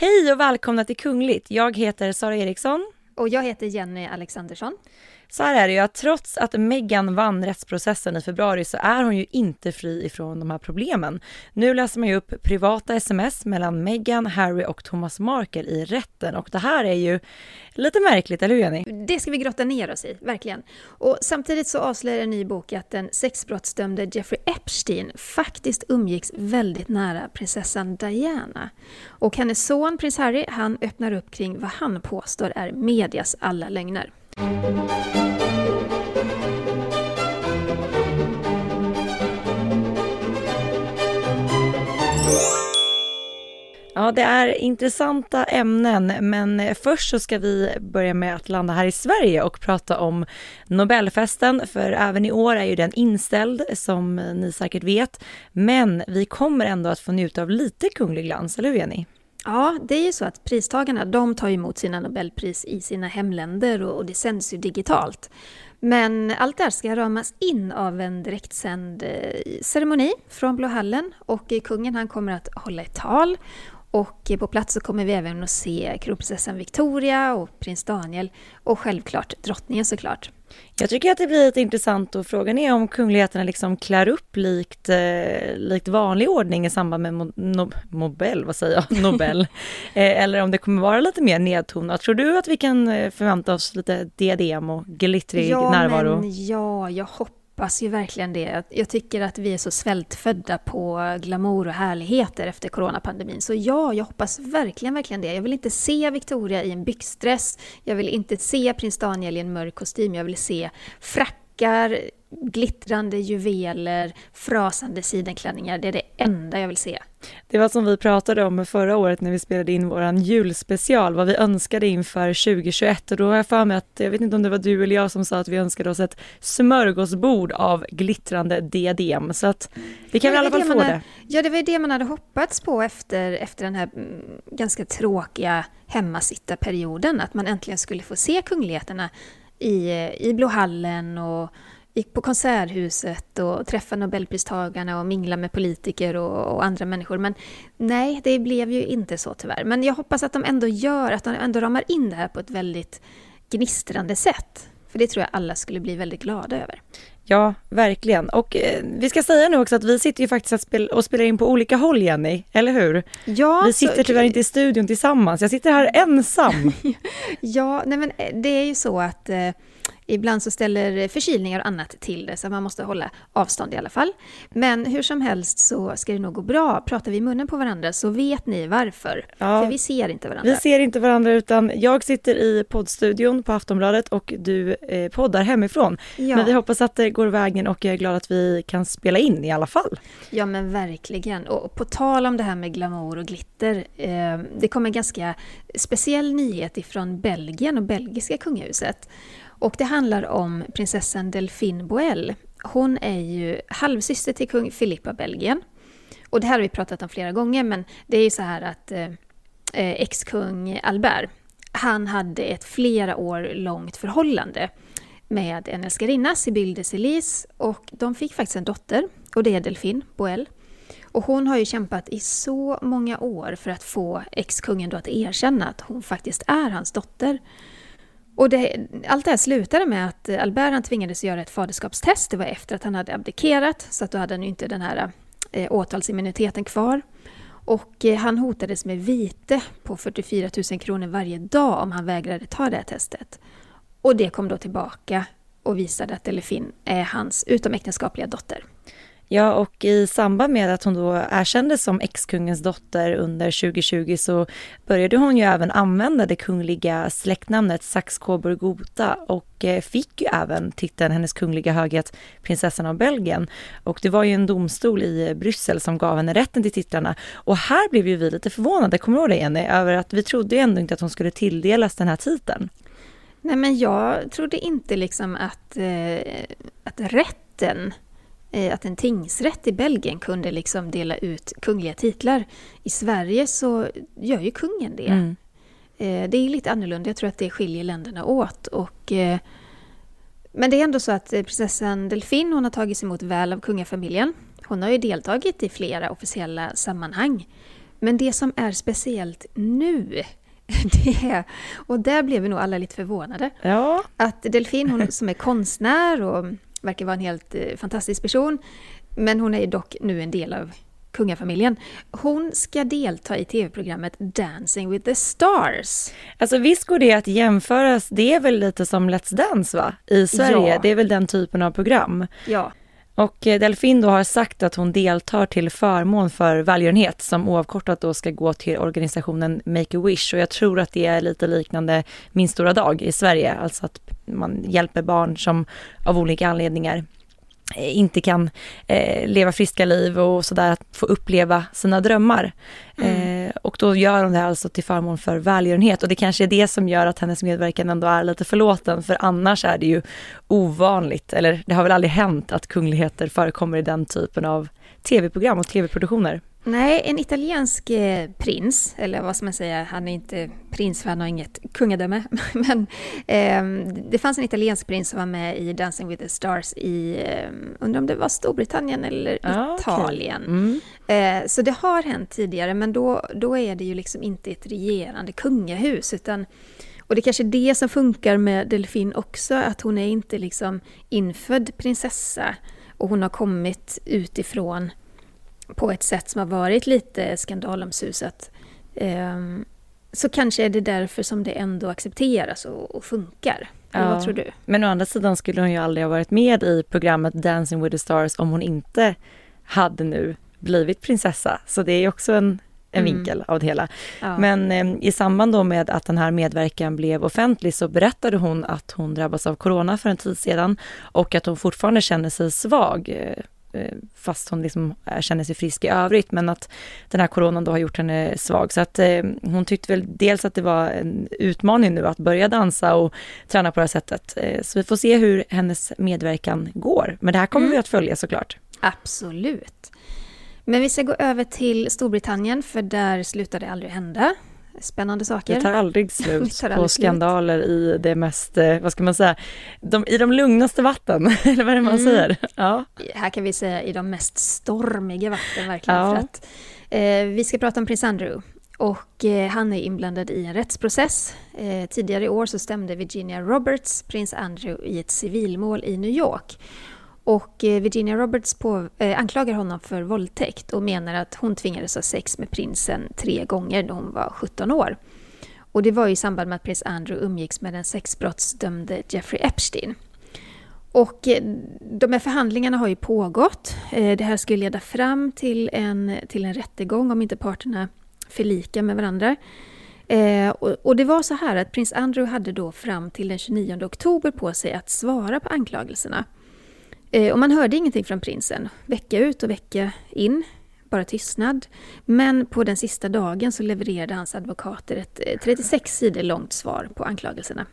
Hej och välkomna till Kungligt. Jag heter Sara Eriksson. Och jag heter Jenny Alexandersson. Så här är det ju att trots att Meghan vann rättsprocessen i februari så är hon ju inte fri ifrån de här problemen. Nu läser man ju upp privata sms mellan Meghan, Harry och Thomas Markle i rätten och det här är ju lite märkligt, eller hur Jenny? Det ska vi grotta ner oss i, verkligen. Och samtidigt så avslöjar en ny bok att den sexbrottsdömde Jeffrey Epstein faktiskt umgicks väldigt nära prinsessan Diana. Och hennes son prins Harry, han öppnar upp kring vad han påstår är medias alla lögner. Ja, det är intressanta ämnen, men först så ska vi börja med att landa här i Sverige och prata om Nobelfesten, för även i år är ju den inställd, som ni säkert vet. Men vi kommer ändå att få njuta av lite kunglig glans, eller hur Jenny? Ja, det är ju så att pristagarna de tar emot sina Nobelpris i sina hemländer och det sänds ju digitalt. Men allt det här ska ramas in av en direktsänd eh, ceremoni från Blå hallen och eh, kungen han kommer att hålla ett tal och eh, på plats så kommer vi även att se kronprinsessan Victoria och prins Daniel och självklart drottningen såklart. Jag tycker att det blir lite intressant och frågan är om kungligheterna liksom klär upp likt, eh, likt vanlig ordning i samband med mo no Nobel, vad säger jag, Nobel. eh, eller om det kommer vara lite mer nedtonat. Tror du att vi kan eh, förvänta oss lite diadem och glittrig ja, närvaro? Men, ja, jag hoppas hoppas ju verkligen det. Jag tycker att vi är så svältfödda på glamour och härligheter efter coronapandemin. Så ja, jag hoppas verkligen, verkligen det. Jag vill inte se Victoria i en byxdress. Jag vill inte se prins Daniel i en mörk kostym. Jag vill se frackar, glittrande juveler, frasande sidenklänningar. Det är det enda jag vill se. Det var som vi pratade om förra året när vi spelade in våran julspecial, vad vi önskade inför 2021 och då har jag för mig att, jag vet inte om det var du eller jag som sa att vi önskade oss ett smörgåsbord av glittrande diadem, så att vi kan väl i alla fall få det. Ja, det var det man hade hoppats på efter, efter den här mm, ganska tråkiga hemmasittarperioden, att man äntligen skulle få se kungligheterna i, i Blå hallen och gick på Konserthuset och träffade Nobelpristagarna och minglade med politiker och, och, andra människor. Men nej, det blev ju inte så tyvärr. Men jag hoppas att de ändå gör, att de ändå ramar in det här på ett väldigt gnistrande sätt. För det tror jag alla skulle bli väldigt glada över. Ja, verkligen. Och eh, vi ska säga nu också att vi sitter ju faktiskt att spela, och spelar in på olika håll, Jenny, eller hur? Ja, vi sitter så, tyvärr inte i studion tillsammans. Jag sitter här ensam. ja, nej men eh, det är ju så att eh, Ibland så ställer förkylningar och annat till det, så man måste hålla avstånd i alla fall. Men hur som helst så ska det nog gå bra. Pratar vi i munnen på varandra så vet ni varför. Ja, För vi ser inte varandra. Vi ser inte varandra, utan jag sitter i poddstudion på Aftonbladet och du eh, poddar hemifrån. Ja. Men vi hoppas att det går vägen och jag är glad att vi kan spela in i alla fall. Ja, men verkligen. Och på tal om det här med glamour och glitter. Eh, det kom en ganska speciell nyhet ifrån Belgien och belgiska kungahuset. Och det handlar om prinsessan Delphine Boel. Hon är ju halvsyster till kung Filip av Belgien. Och det här har vi pratat om flera gånger, men det är ju så här att eh, eh ex-kung Albert, han hade ett flera år långt förhållande med en älskarinna, Sibylle de Celis, och de fick faktiskt en dotter, och det är Delphine Boel. Och hon har ju kämpat i så många år för att få ex-kungen att erkänna att hon faktiskt är hans dotter. Och det, allt det här slutade med att Albert han tvingades göra ett faderskapstest. Det var efter att han hade abdikerat, så att då hade han ju inte den här eh, åtalsimmuniteten kvar. Och eh, han hotades med vite på 44 000 kronor varje dag om han vägrade ta det här testet. Och det kom då tillbaka och visade att Delfin är hans utomäktenskapliga dotter. Ja, och i samband med att hon då erkändes som ex-kungens dotter under 2020 så började hon ju även använda det kungliga släktnamnet Saxe-Coburg-Gotha och eh, fick ju även titeln Hennes kungliga höghet prinsessan av Belgien. Och det var ju en domstol i Bryssel som gav henne rätten till titlarna. Och här blev ju vi lite förvånade, kommer du ihåg det Jenny, över att vi trodde ju ändå inte att hon skulle tilldelas den här titeln. Nej, men jag trodde inte liksom att, eh, att rätten att en tingsrätt i Belgien kunde liksom dela ut kungliga titlar. I Sverige så gör ju kungen det. Mm. Eh, det är lite annorlunda, jag tror att det skiljer länderna åt. Och, eh, men det är ändå så att prinsessan Delfin hon har tagits emot väl av kungafamiljen. Hon har ju deltagit i flera officiella sammanhang. Men det som är speciellt nu, det är, och där blev vi nog alla lite förvånade, ja. att Delfin, hon som är konstnär och verkar vara en helt eh, fantastisk person, men hon är dock nu en del av kungafamiljen. Hon ska delta i tv-programmet Dancing with the Stars. Alltså visst går det att jämföras, det är väl lite som Let's Dance va? I Sverige, Ja. det är väl den typen av program. Ja, Och eh, Delfin då har sagt att hon deltar till förmån för välgörenhet som oavkortat då ska gå till organisationen Make-A-Wish och jag tror att det är lite liknande Min stora dag i Sverige, alltså att man hjälper barn som av olika anledningar eh, inte kan eh, leva friska liv och sådär, att få uppleva sina drömmar. Eh, Eh, och då gör hon det alltså till förmån för välgörenhet. Och det kanske är det som gör att hennes medverkan ändå är lite förlåten, för annars är det ju ovanligt, eller det har väl aldrig hänt att kungligheter förekommer i den typen av tv-program och tv-produktioner. Nej, en italiensk eh, prins, eller vad ska man säga, han är inte prins för han har inget kungadöme, men eh, det fanns en italiensk prins som var med i Dancing with the Stars i, eh, undrar om det var Storbritannien eller Ah. Italien. Mm. Eh, så det har hänt tidigare, men då, då är det ju liksom inte ett regerande kungahus, utan och det kanske är det som funkar med Delfin också, att hon är inte liksom infödd prinsessa och hon har kommit utifrån på ett sätt som har varit lite skandalomsusat. Ehm, så kanske är det därför som det ändå accepteras och, och funkar. Eller Ja. vad tror du? Men å andra sidan skulle hon ju aldrig ha varit med i programmet Dancing with the Stars om hon inte hade nu blivit prinsessa. Så det är ju också en, en Mm. vinkel av det hela. Ja. Men eh, i samband då med att den här medverkan blev offentlig så berättade hon att hon drabbats av corona för en tid sedan och att hon fortfarande känner sig svag eh, fast hon liksom eh, känner sig frisk i övrigt men att den här coronan då har gjort henne svag. Så att eh, hon tyckte väl dels att det var en utmaning nu att börja dansa och träna på det här sättet. Eh, så vi får se hur hennes medverkan går. Men det här kommer Mm. vi att följa såklart. Absolut. Men vi ska gå över till Storbritannien, för där slutar det aldrig hända. Spännande saker. Det tar aldrig slut tar på aldrig slut. skandaler i det mest, eh, vad ska man säga, de, i de lugnaste vatten, eller vad är det man Mm. säger? Ja. Här kan vi säga i de mest stormiga vatten verkligen. Ja. För att, eh, vi ska prata om prins Andrew. Och eh, han är inblandad i en rättsprocess. Eh, tidigare i år så stämde Virginia Roberts prins Andrew i ett civilmål i New York. Och eh, Virginia Roberts på, eh, anklagar honom för våldtäkt och menar att hon tvingades ha sex med prinsen tre gånger när hon var 17 år. Och det var ju i samband med att prins Andrew umgicks med den sexbrottsdömde Jeffrey Epstein. Och eh, de här förhandlingarna har ju pågått. Eh, det här skulle leda fram till en, till en rättegång om inte parterna förlikar med varandra. Och, och det var så här att prins Andrew hade då fram till den 29 oktober på sig att svara på anklagelserna. Eh, och man hörde ingenting från prinsen, vecka ut och vecka in, bara tystnad. Men på den sista dagen så levererade hans advokater ett eh, 36 sidor långt svar på anklagelserna.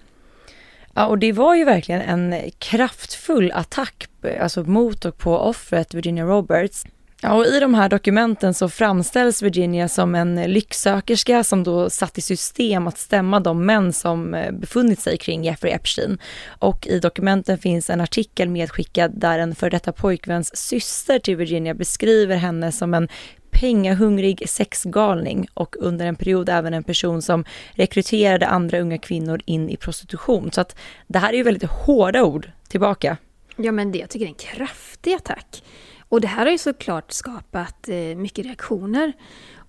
ja, och det var ju verkligen en kraftfull attack eh, alltså mot och på offret Virginia Roberts. Ja, och i de här dokumenten så framställs Virginia som en lycksökerska som då satt i system att stämma de män som eh, befunnit sig kring Jeffrey Epstein. Och i dokumenten finns en artikel medskickad där en för detta pojkväns syster till Virginia beskriver henne som en pengahungrig sexgalning och under en period även en person som rekryterade andra unga kvinnor in i prostitution. Så att det här är ju väldigt hårda ord tillbaka. Ja, men det, jag tycker är en kraftig attack. Och det här har ju såklart skapat eh, mycket reaktioner.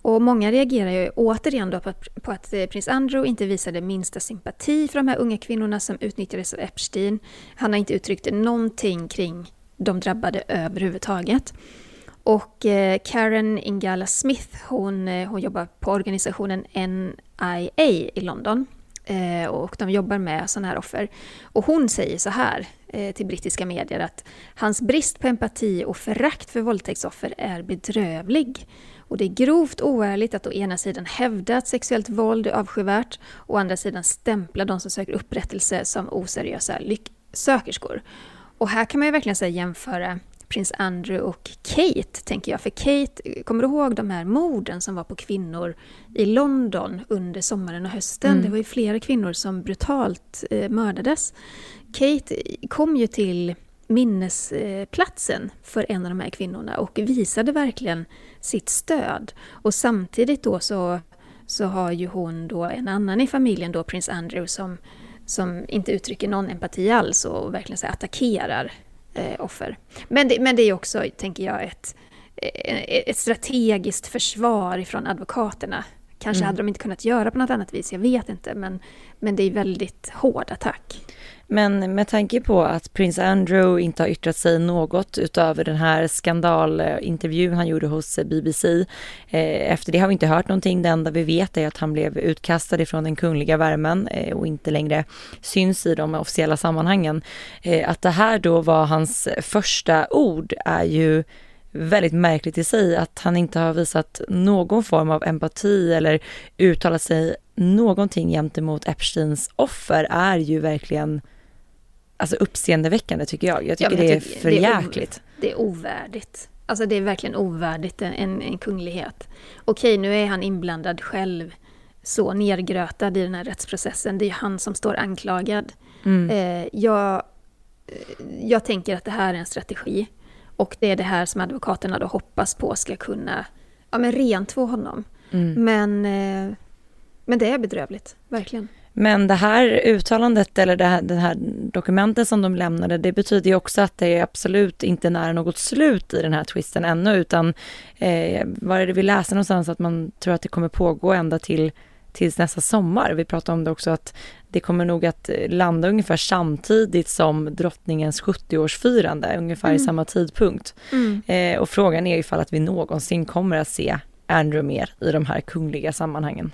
Och många reagerar ju återigen då på att, eh, prins Andrew inte visade minsta sympati för de här unga kvinnorna som utnyttjades av Epstein. Han har inte uttryckt någonting kring de drabbade överhuvudtaget. Och eh, Karen Ingala Smith, hon, hon jobbar på organisationen NIA i London. Och de jobbar med sådana här offer. Och hon säger så här Eh, till brittiska medier att hans brist på empati och förakt för våldtäktsoffer är bedrövlig. Och det är grovt oärligt att å ena sidan hävda att sexuellt våld är avskyvärt och å andra sidan stämpla de som söker upprättelse som oseriösa lycksökerskor. Och här kan man ju verkligen säga jämföra prins Andrew och Kate, tänker jag. För Kate, kommer du ihåg de här morden som var på kvinnor i London under sommaren och hösten? Mm. Det var ju flera kvinnor som brutalt eh, mördades. Kate kom ju till minnesplatsen för en av de här kvinnorna och visade verkligen sitt stöd. Och samtidigt då så, så har ju hon då en annan i familjen då, prins Andrew, som, som inte uttrycker någon empati alls och verkligen så attackerar eh, offer. Men det, men det är också, tänker jag, ett, eh, ett strategiskt försvar ifrån advokaterna. Kanske mm. hade de inte kunnat göra på något annat vis, jag vet inte, men, men det är väldigt hård attack. Men med tanke på att prins Andrew inte har yttrat sig något utöver den här skandalintervjun han gjorde hos BBC. Eh, efter det har vi inte hört någonting. Det enda vi vet är att han blev utkastad ifrån den kungliga värmen eh, och inte längre syns i de officiella sammanhangen. Eh, att det här då var hans första ord är ju väldigt märkligt i sig att han inte har visat någon form av empati eller uttalat sig någonting gentemot Epsteins offer är ju verkligen alltså uppseendeväckande tycker jag. Jag tycker ja, det är för det är jäkligt. Det är ovärdigt. Alltså det är verkligen ovärdigt en, en kunglighet. Okej, nu är han inblandad själv, så nergrötad i den här rättsprocessen. Det är han som står anklagad. Mm. Eh, jag, jag tänker att det här är en strategi. Och det är det här som advokaterna då hoppas på ska kunna ja, men rentvå honom. Mm. Men, eh, men det är bedrövligt, verkligen. Men det här uttalandet eller det här, det här dokumentet som de lämnade, det betyder ju också att det är absolut inte nära något slut i den här twisten ännu, utan eh, var är det vi läser någonstans att man tror att det kommer pågå ända till tills nästa sommar. Vi pratade om det också att det kommer nog att landa ungefär samtidigt som drottningens 70-årsfirande, ungefär mm. i samma tidpunkt. Mm. Eh, och frågan är ifall att vi någonsin kommer att se Andrew mer i de här kungliga sammanhangen.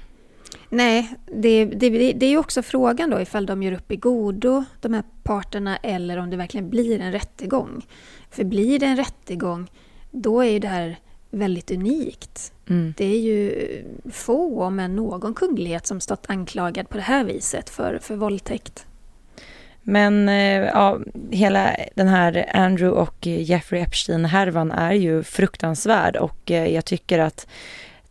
Nej, det, det, det är ju också frågan då ifall de gör upp i godo, de här parterna, eller om det verkligen blir en rättegång. För blir det en rättegång, då är ju det här väldigt unikt. Mm. Det är ju få, om än någon kunglighet som stått anklagad på det här viset för, för våldtäkt. Men eh, ja, hela den här Andrew och Jeffrey Epstein-härvan är ju fruktansvärd och eh, jag tycker att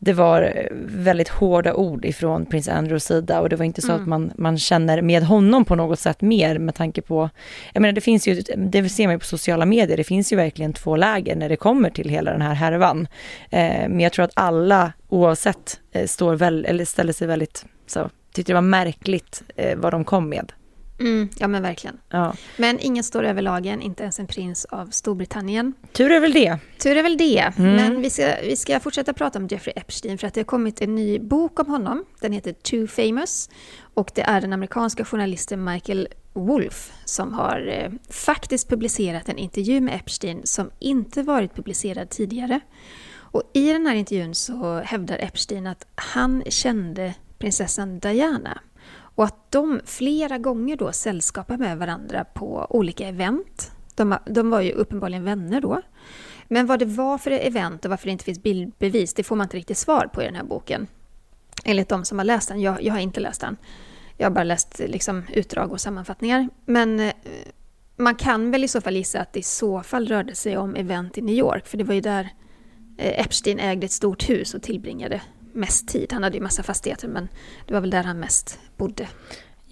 det var väldigt hårda ord ifrån prins Andrews sida och det var inte så mm. att man, man känner med honom på något sätt mer med tanke på, jag menar det finns ju, det ser man ju på sociala medier, det finns ju verkligen två läger när det kommer till hela den här härvan. Eh, men jag tror att alla oavsett eh, står väl, eller ställer sig väldigt, så, tyckte det var märkligt eh, vad de kom med. Mm, ja men verkligen. Ja. Men ingen står över lagen, inte ens en prins av Storbritannien. Tur är väl det. Tur är väl det. Mm. Men vi ska, vi ska fortsätta prata om Jeffrey Epstein för att det har kommit en ny bok om honom. Den heter Too famous och det är den amerikanska journalisten Michael Wolf som har eh, faktiskt publicerat en intervju med Epstein som inte varit publicerad tidigare. Och i den här intervjun så hävdar Epstein att han kände prinsessan Diana och att de flera gånger då sällskapar med varandra på olika event. De, de var ju uppenbarligen vänner då. Men vad det var för event och varför det inte finns bildbevis, det får man inte riktigt svar på i den här boken. Enligt de som har läst den. Jag, jag har inte läst den. Jag har bara läst liksom, utdrag och sammanfattningar. Men eh, man kan väl i så fall gissa att det i så fall rörde sig om event i New York, för det var ju där eh, Epstein ägde ett stort hus och tillbringade mest tid. Han hade ju massa fastigheter men det var väl där han mest bodde.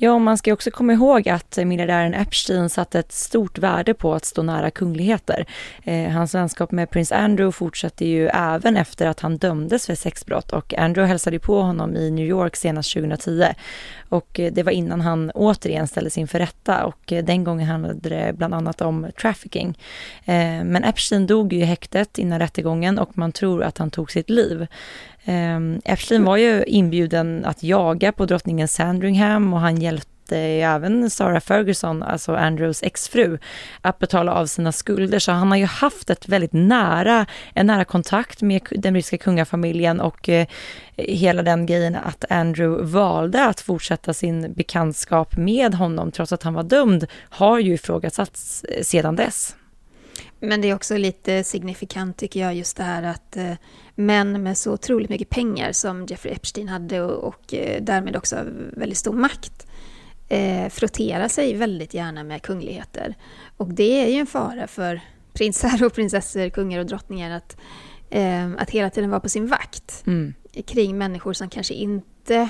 Ja, man ska också komma ihåg att eh, miljardären Epstein satte ett stort värde på att stå nära kungligheter. Eh, hans vänskap med prins Andrew fortsatte ju även efter att han dömdes för sexbrott och Andrew hälsade på honom i New York senast 2010. Och eh, det var innan han återigen ställdes inför rätta och eh, den gången handlade det bland annat om trafficking. Eh, men Epstein dog ju i häktet innan rättegången och man tror att han tog sitt liv. Ehm, Epstein var ju inbjuden att jaga på drottningen Sandringham och han hjälpte även Sarah Ferguson, alltså Andrews exfru, att betala av sina skulder. Så han har ju haft ett väldigt nära, en nära kontakt med den brittiska kungafamiljen och eh, hela den grejen att Andrew valde att fortsätta sin bekantskap med honom trots att han var dömd har ju ifrågasatts eh, sedan dess. Men det är också lite signifikant tycker jag just det här att eh, män med så otroligt mycket pengar som Jeffrey Epstein hade och, och eh, därmed också väldigt stor makt eh, frotterar sig väldigt gärna med kungligheter. Och det är ju en fara för prinsar och prinsessor, kungar och drottningar att, eh, att hela tiden vara på sin vakt mm. kring människor som kanske inte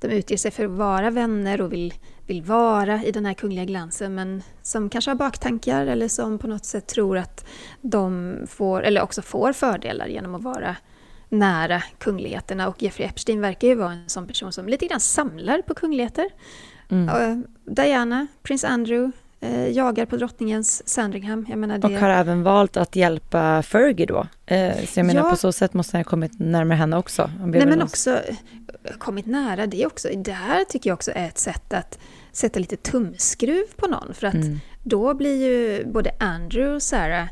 de utger sig för att vara vänner och vill, vill vara i den här kungliga glansen men som kanske har baktankar eller som på något sätt tror att de får, eller också får fördelar genom att vara nära kungligheterna och Jeffrey Epstein verkar ju vara en sån person som lite grann samlar på kungligheter. Mm. Diana, prins Andrew, jagar på drottningens Sandringham. Jag menar det... Och har även valt att hjälpa Fergie då. Eh, så jag menar ja. på så sätt måste han ha kommit närmare henne också. Nej men också eh, kommit nära, det, också, det här tycker jag också är ett sätt att sätta lite tumskruv på någon. För att mm. då blir ju både Andrew och Sarah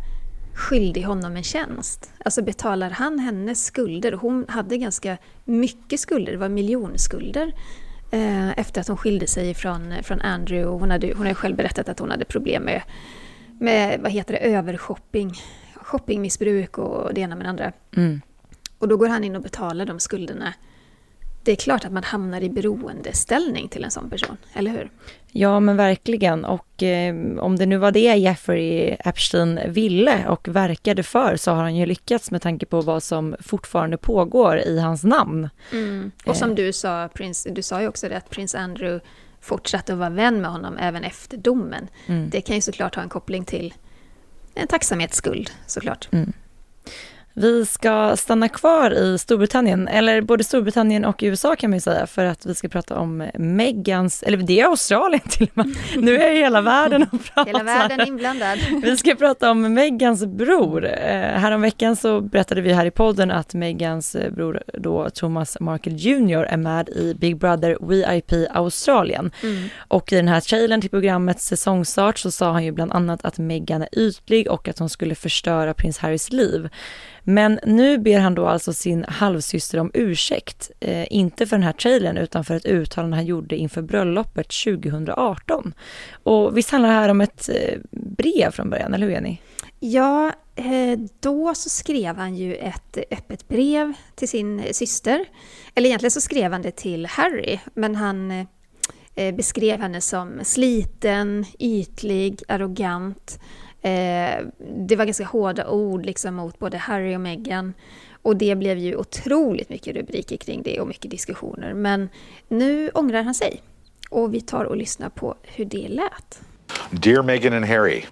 skyldig honom en tjänst. Alltså betalar han hennes skulder, hon hade ganska mycket skulder, det var miljonskulder eh, efter att hon skilde sig från, från Andrew. Och hon, hade, hon har själv berättat att hon hade problem med, med vad heter det, övershopping, shoppingmissbruk och det ena med det andra. Mm. Och då går han in och betalar de skulderna det är klart att man hamnar i beroendeställning till en sån person, eller hur? Ja, men verkligen. Och eh, om det nu var det Jeffrey Epstein ville och verkade för så har han ju lyckats med tanke på vad som fortfarande pågår i hans namn. Mm. Och som eh. du sa, prins, du sa ju också det att prins Andrew fortsatte att vara vän med honom även efter domen. Mm. Det kan ju såklart ha en koppling till en tacksamhetsskuld, såklart. Mm. Vi ska stanna kvar i Storbritannien, eller både Storbritannien och USA kan man ju säga, för att vi ska prata om Megans, eller det är Australien till och med. Nu är hela världen och pratar. Hela världen inblandad. Vi ska prata om Megans bror. Eh, häromveckan så berättade vi här i podden att Megans bror då Thomas Markle Jr är med i Big Brother VIP Australien. Mm. Och i den här trailern till programmets säsongstart så sa han ju bland annat att Meghan är ytlig och att hon skulle förstöra prins Harrys liv. Men nu ber han då alltså sin halvsyster om ursäkt, eh, inte för den här trailern utan för ett uttalande han gjorde inför bröllopet 2018. Och visst handlar det här om ett eh, brev från början, eller hur Jenny? Ja, eh, då så skrev han ju ett öppet brev till sin syster. Eller egentligen så skrev han det till Harry, men han eh, beskrev henne som sliten, ytlig, arrogant Eh, det var ganska hårda ord liksom mot både Harry och Meghan. Och det blev ju otroligt mycket rubriker kring det och mycket diskussioner. Men nu ångrar han sig. Och vi tar och lyssnar på hur det lät. Dear Meghan and Harry.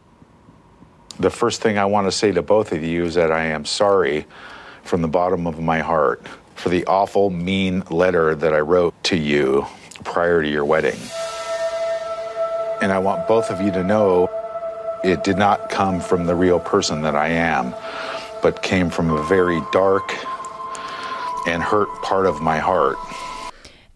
The first thing I want to say to both of you is that I am sorry from the bottom of my heart for the awful, mean letter that I wrote to you prior to your wedding. And I want both of you to know it did not come from the real person that I am, but came from a very dark and hurt part of my heart.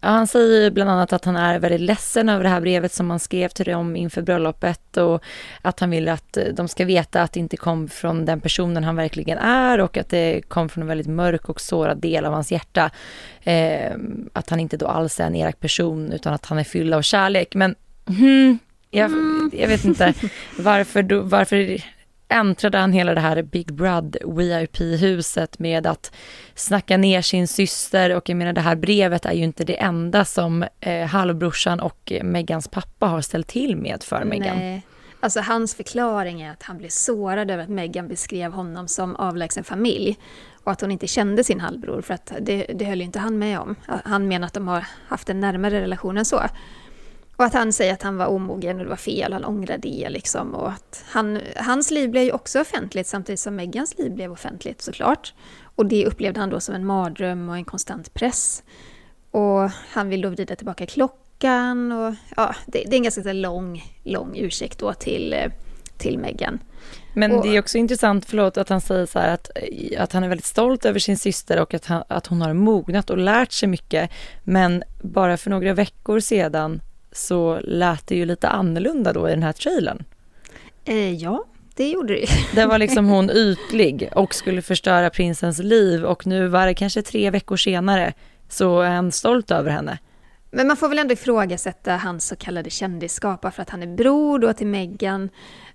Ja, han säger bland annat att han är väldigt ledsen över det här brevet som han skrev till dem inför bröllopet och att han vill att eh, de ska veta att det inte kom från den personen han verkligen är och att det kom från en väldigt mörk och sårad del av hans hjärta. Eh, att han inte då alls är en elak person utan att han är fylld av kärlek. Men hmm, jag, mm. jag vet inte varför, då, varför äntrade han hela det här Big Brother VIP-huset med att snacka ner sin syster och jag menar det här brevet är ju inte det enda som eh, halvbrorsan och Megans pappa har ställt till med för Megan. Nej. Alltså hans förklaring är att han blev sårad över att Megan beskrev honom som avlägsen familj och att hon inte kände sin halvbror för att det, det höll inte han med om. Han menar att de har haft en närmare relation än så. Och att han säger att han var omogen och det var fel, han ångrar det liksom. Och att han, hans liv blev ju också offentligt samtidigt som Megans liv blev offentligt såklart. Och det upplevde han då som en mardröm och en konstant press. Och han vill då vrida tillbaka klockan och ja, det, det är en ganska lång, lång ursäkt då till, till Meghan. Men och, det är också intressant, förlåt, att han säger så här att, att han är väldigt stolt över sin syster och att, han, att hon har mognat och lärt sig mycket. Men bara för några veckor sedan så lät det ju lite annorlunda då i den här trailern. Eh, ja, det gjorde det Det var liksom hon ytlig och skulle förstöra prinsens liv och nu var det kanske tre veckor senare så är han stolt över henne. Men man får väl ändå ifrågasätta hans så kallade kändisskap, för att han är bror då till Meghan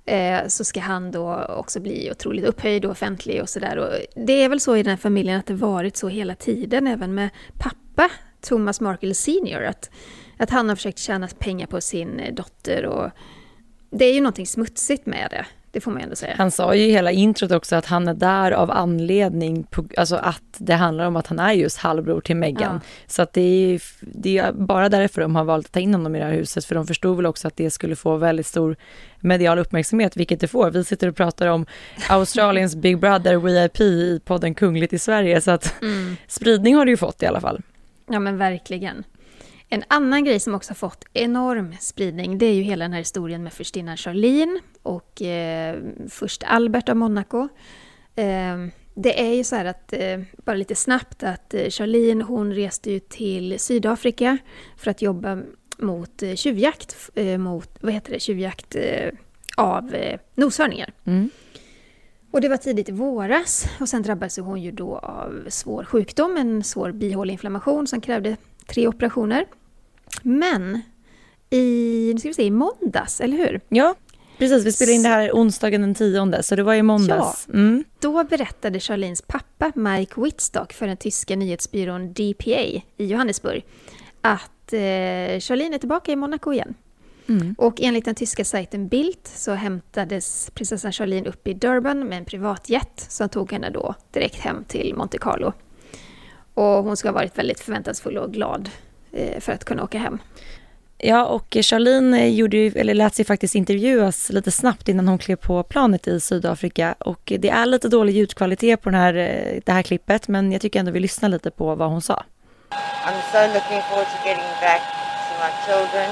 eh, så ska han då också bli otroligt upphöjd och offentlig och sådär. Det är väl så i den här familjen att det varit så hela tiden, även med pappa Thomas Markle senior, att att han har försökt tjäna pengar på sin eh, dotter och det är ju någonting smutsigt med det. Det får man ändå säga. Han sa ju i hela introt också att han är där av anledning, på, alltså att det handlar om att han är just halvbror till Meghan. Ja. Så att det är, det är bara därför de har valt att ta in honom i det här huset, för de förstod väl också att det skulle få väldigt stor medial uppmärksamhet, vilket det får. Vi sitter och pratar om Australiens Big Brother VIP i podden Kungligt i Sverige, så att mm. spridning har det ju fått i alla fall. Ja men verkligen. En annan grej som också fått enorm spridning, det är ju hela den här historien med förstinnan Charlene och eh, först Albert av Monaco. Eh, det är ju så här att, eh, bara lite snabbt, att eh, Charlene hon reste ju till Sydafrika för att jobba mot eh, tjuvjakt, eh, mot, vad heter det, tjuvjakt av noshörningar. Mm. Och det var tidigt i våras och sen drabbades hon ju då av svår sjukdom, en svår bihåleinflammation som krävde tre operationer. Men i, nu ska vi se, i måndags, eller hur? Ja, precis. Vi spelade in det här onsdagen den 10, så det var i måndags. Ja, mm. Då berättade Charlines pappa Mike Whitstock för den tyska nyhetsbyrån DPA i Johannesburg att eh, Charlene är tillbaka i Monaco igen. Mm. Och enligt den tyska sajten Bild så hämtades prinsessan Charlene upp i Durban med en privatjet som tog henne då direkt hem till Monte Carlo. Och hon ska ha varit väldigt förväntansfull och glad för att kunna åka hem. Ja, och Charlene gjorde, eller lät sig faktiskt intervjuas lite snabbt innan hon klev på planet i Sydafrika. Och det är lite dålig ljudkvalitet på den här, eh, det här klippet, men jag tycker ändå vi lyssnar lite på vad hon sa. I'm so looking forward to getting back to my children.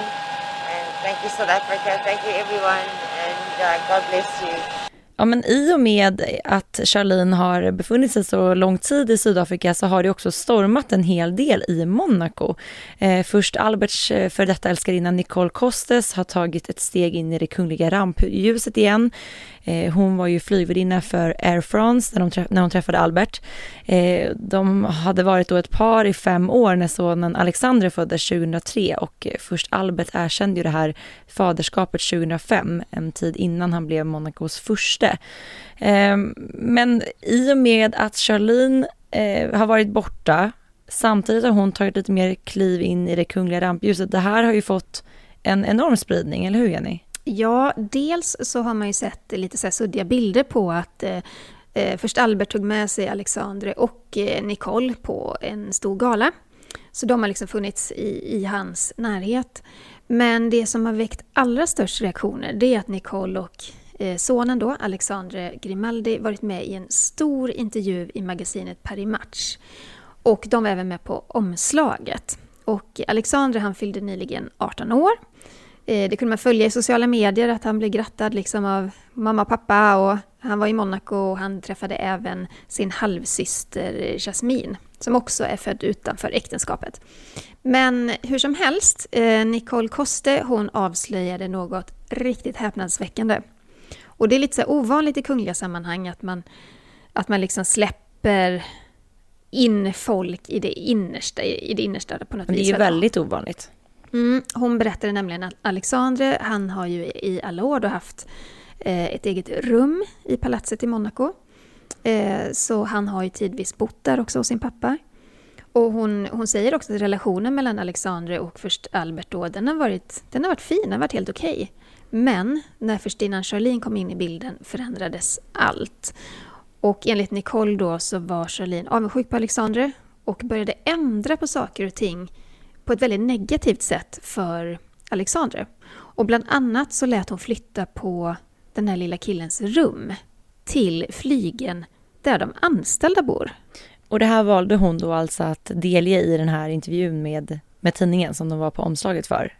And thank you South Africa, thank you everyone, and uh, God bless you. Ja, men i och med att Charlene har befunnit sig så lång tid i Sydafrika så har det också stormat en hel del i Monaco. Eh, först Alberts eh, för detta älskarinna Nicole Costes har tagit ett steg in i det kungliga rampljuset igen. Eh, hon var ju flygvärdinna för Air France när, de när hon träffade Albert. Eh, de hade varit då ett par i fem år när sonen Alexander föddes 2003 och eh, först Albert erkände ju det här faderskapet 2005, en tid innan han blev Monacos första. Eh, men i och med att Charlene eh, har varit borta Samtidigt har hon tagit lite mer kliv in i det kungliga rampljuset. Det här har ju fått en enorm spridning, eller hur Jenny? Ja, dels så har man ju sett lite så här suddiga bilder på att eh, eh, först Albert tog med sig Alexandre och eh, Nicole på en stor gala. Så de har liksom funnits i, i hans närhet. Men det som har väckt allra störst reaktioner det är att Nicole och eh, sonen då, Alexandre Grimaldi, varit med i en stor intervju i magasinet Paris Match. Och de var även med på omslaget. Och Alexandre han fyllde nyligen 18 år det kunde man följa i sociala medier, att han blev grattad liksom av mamma och pappa. Och han var i Monaco och han träffade även sin halvsyster Jasmine, som också är född utanför äktenskapet. Men hur som helst, eh, Nicole Koste hon avslöjade något riktigt häpnadsväckande. Och det är lite så ovanligt i kungliga sammanhang att man, att man liksom släpper in folk i det innersta, i det innersta på något vis. Det är ju väldigt ovanligt. Mm, hon berättade nämligen att Alexandre, han har ju i alla år då haft eh, ett eget rum i palatset i Monaco. Eh, så han har ju tidvis bott där också hos sin pappa. Och hon, hon säger också att relationen mellan Alexandre och först Albert då, den har varit, den har varit fin, den har varit helt okej. Okay. Men när förstinnan Charlene kom in i bilden förändrades allt. Och enligt Nicole då så var Charlene avundsjuk på Alexandre och började ändra på saker och ting på ett väldigt negativt sätt för Alexandre. Och bland annat så lät hon flytta på den här lilla killens rum till flygen där de anställda bor. Och det här valde hon då alltså att delge i den här intervjun med, med tidningen som de var på omslaget för.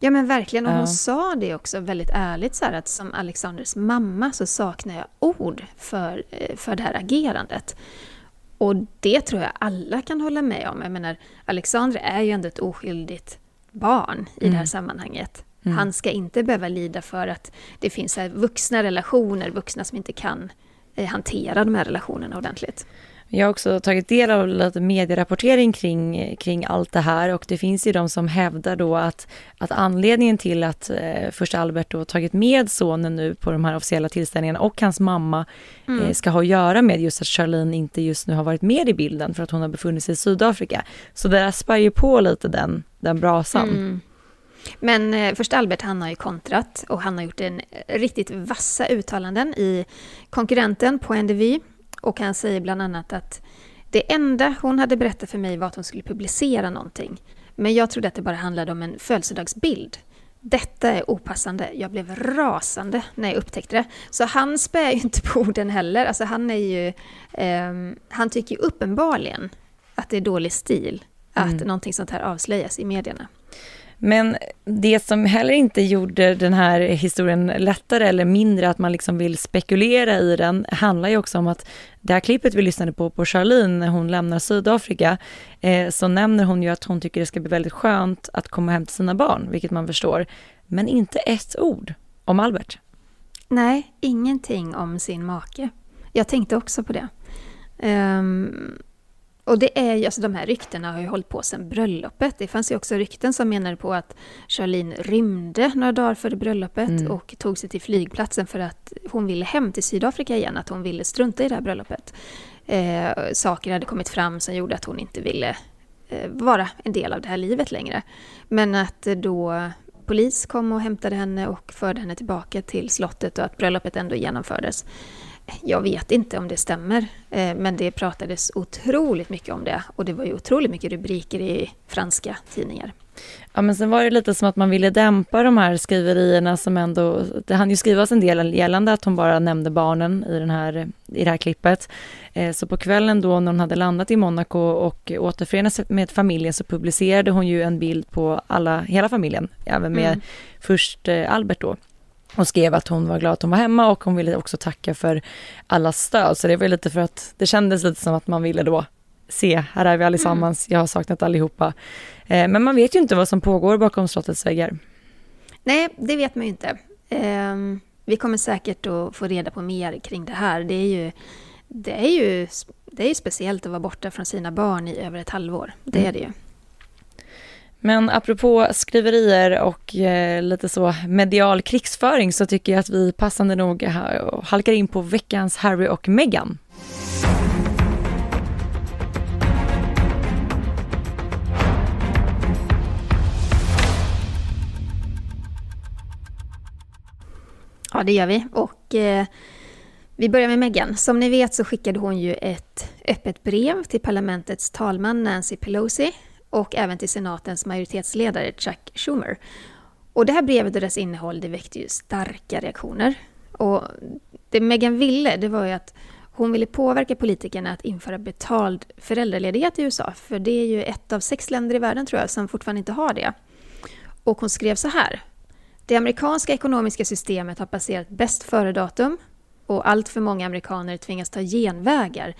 Ja men verkligen, och hon ja. sa det också väldigt ärligt så här, att som Alexanders mamma så saknar jag ord för, eh, för det här agerandet. Och det tror jag alla kan hålla med om. Jag menar, Alexander är ju ändå ett oskyldigt barn i mm. det här mm. sammanhanget. Mm. Han ska inte behöva lida för att det finns vuxna relationer, vuxna som inte kan eh, hantera de här relationerna ordentligt. Jag har också tagit del av lite medierapportering kring, kring allt det här och det finns ju de som hävdar då att, att anledningen till att eh, första Albert då tagit med sonen nu på de här officiella tillställningarna och hans mamma mm. eh, ska ha att göra med just att Charlene inte just nu har varit med i bilden för att hon har befunnit sig i Sydafrika. Så det där spär ju på lite den, den brasan. Mm. Men eh, först Albert, han har ju kontrat och han har gjort en eh, riktigt vassa uttalanden i konkurrenten på NDV. Och han säger bland annat att det enda hon hade berättat för mig var att hon skulle publicera någonting. Men jag trodde att det bara handlade om en födelsedagsbild. Detta är opassande. Jag blev rasande när jag upptäckte det. Så han spär ju inte på orden heller. Alltså han är ju... Eh, han tycker ju uppenbarligen att det är dålig stil att mm. någonting sånt här avslöjas i medierna. Men det som heller inte gjorde den här historien lättare eller mindre att man liksom vill spekulera i den handlar ju också om att det här klippet vi lyssnade på, på Charlene när hon lämnar Sydafrika, eh, så nämner hon ju att hon tycker det ska bli väldigt skönt att komma hem till sina barn, vilket man förstår. Men inte ett ord om Albert. Nej, ingenting om sin make. Jag tänkte också på det. Um, och det är ju, alltså de här ryktena har ju hållit på sedan bröllopet. Det fanns ju också rykten som menade på att Charlene rymde några dagar före bröllopet mm. och tog sig till flygplatsen för att hon ville hem till Sydafrika igen, att hon ville strunta i det här bröllopet. Eh, saker hade kommit fram som gjorde att hon inte ville eh, vara en del av det här livet längre. Men att då polis kom och hämtade henne och förde henne tillbaka till slottet och att bröllopet ändå genomfördes jag vet inte om det stämmer, eh, men det pratades otroligt mycket om det och det var ju otroligt mycket rubriker i franska tidningar. Ja men sen var det lite som att man ville dämpa de här skriverierna som ändå, det hann ju skrivas en del gällande att hon bara nämnde barnen i, den här, i det här klippet. Eh, så på kvällen då när hon hade landat i Monaco och återförenats med familjen så publicerade hon ju en bild på alla, hela familjen, även med mm. först eh, Albert då och skrev att hon var glad att hon var hemma och hon ville också tacka för allas stöd. Så det var lite för att det kändes lite som att man ville då se, här är vi allesammans, mm. jag har saknat allihopa. Eh, men man vet ju inte vad som pågår bakom slottets väggar. Nej, det vet man ju inte. Eh, vi kommer säkert att få reda på mer kring det här. Det är ju, det är ju, det är ju speciellt att vara borta från sina barn i över ett halvår. Det mm. är det ju. Men apropå skriverier och eh, lite så medial krigsföring så tycker jag att vi passande nog halkar in på veckans Harry och Meghan. Ja, det gör vi. Och eh, vi börjar med Meghan. Som ni vet så skickade hon ju ett öppet brev till parlamentets talman Nancy Pelosi och även till senatens majoritetsledare Chuck Schumer. Och det här brevet och dess innehåll det väckte ju starka reaktioner. Och det Meghan ville, det var ju att hon ville påverka politikerna att införa betald föräldraledighet i USA, för det är ju ett av sex länder i världen tror jag som fortfarande inte har det. Och hon skrev så här. Det amerikanska ekonomiska systemet har passerat bäst före-datum och allt för många amerikaner tvingas ta genvägar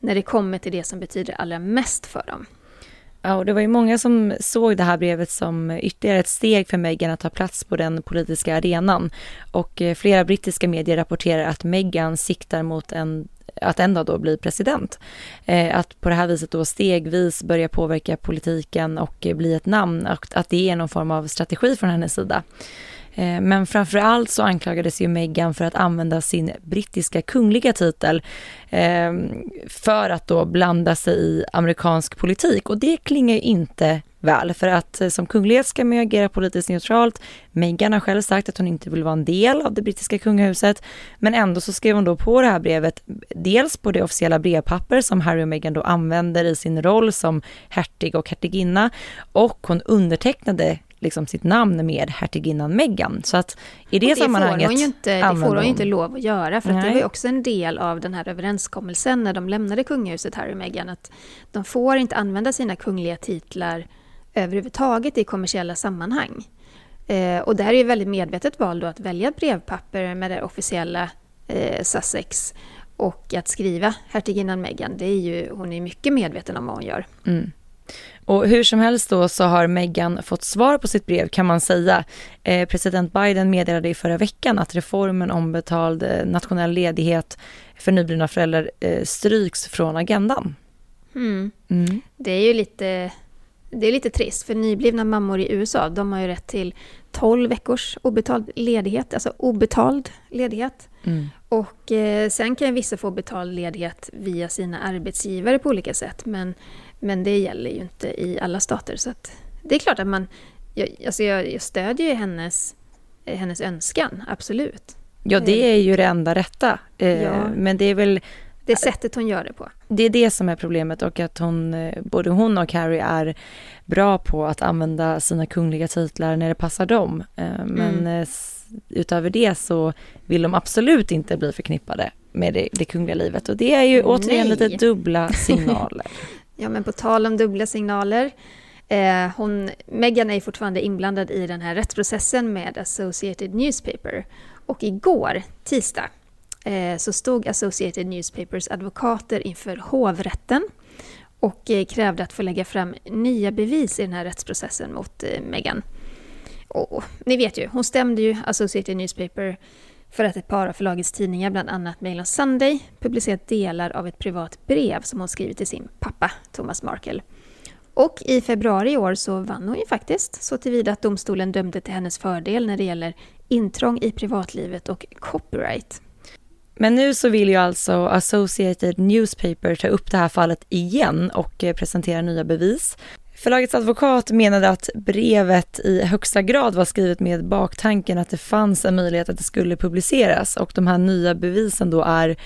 när det kommer till det som betyder allra mest för dem. Ja, och det var ju många som såg det här brevet som ytterligare ett steg för Meghan att ta plats på den politiska arenan. Och eh, flera brittiska medier rapporterar att Meghan siktar mot en att en dag då bli president. Eh, att på det här viset då stegvis börja påverka politiken och eh, bli ett namn och att det är någon form av strategi från hennes sida. Eh, men framför allt så anklagades ju Meghan för att använda sin brittiska kungliga titel eh, för att då blanda sig i amerikansk politik och det klingar ju inte väl för att eh, som kunglighet ska man agera politiskt neutralt. Meghan har själv sagt att hon inte vill vara en del av det brittiska kungahuset men ändå så skrev hon då på det här brevet dels på det officiella brevpapper som Harry och Meghan då använder i sin roll som hertig och hertiginna och hon undertecknade liksom sitt namn med hertiginnan Meghan. Så att i det, det sammanhanget... Får hon ju inte, det får hon ju inte lov att göra, för att det var ju också en del av den här överenskommelsen när de lämnade kungahuset, Harry och Meghan, att de får inte använda sina kungliga titlar överhuvudtaget i kommersiella sammanhang. Eh, och där är ju väldigt medvetet val då att välja brevpapper med det officiella eh, Sussex och att skriva hertiginnan Meghan, det är ju, hon är mycket medveten om vad hon gör. Mm. Och hur som helst då så har Meghan fått svar på sitt brev kan man säga. Eh, president Biden meddelade i förra veckan att reformen om betald eh, nationell ledighet för nyblivna föräldrar eh, stryks från agendan. Mm. Mm. Det är ju lite, det är lite trist för nyblivna mammor i USA de har ju rätt till 12 veckors obetald ledighet, alltså obetald ledighet. Mm. Och eh, sen kan vissa få betald ledighet via sina arbetsgivare på olika sätt men men det gäller ju inte i alla stater. Så det är klart att man jag, alltså jag, jag stödjer ju hennes, hennes önskan, absolut. Ja, det är ju det enda rätta. Eh, ja. Men det är väl... Det sättet hon gör det på. Det är det som är problemet och att hon, eh, både hon och Carrie är bra på att använda sina kungliga titlar när det passar dem. Eh, men mm. utöver det så vill de absolut inte bli förknippade med det, det kungliga livet och det är ju återigen Nej. lite dubbla signaler ja, men på tal om dubbla signaler Eh, hon, Meghan är fortfarande inblandad i den här rättsprocessen med Associated Newspaper. Och igår, tisdag, eh, så stod Associated Newspapers advokater inför hovrätten och eh, krävde att få lägga fram nya bevis i den här rättsprocessen mot eh, Meghan. Och, ni vet ju, hon stämde ju Associated Newspaper för att ett par av förlagets tidningar, bland annat Mail on Sunday, publicerat delar av ett privat brev som hon skrivit till sin pappa, Thomas Markle. Och i februari i år så vann hon ju faktiskt, så tillvida att domstolen dömde till hennes fördel när det gäller intrång i privatlivet och copyright. Men nu så vill ju alltså Associated Newspaper ta upp det här fallet igen och eh, presentera nya bevis. Förlagets advokat menade att brevet i högsta grad var skrivet med baktanken att det fanns en möjlighet att det skulle publiceras och de här nya bevisen då är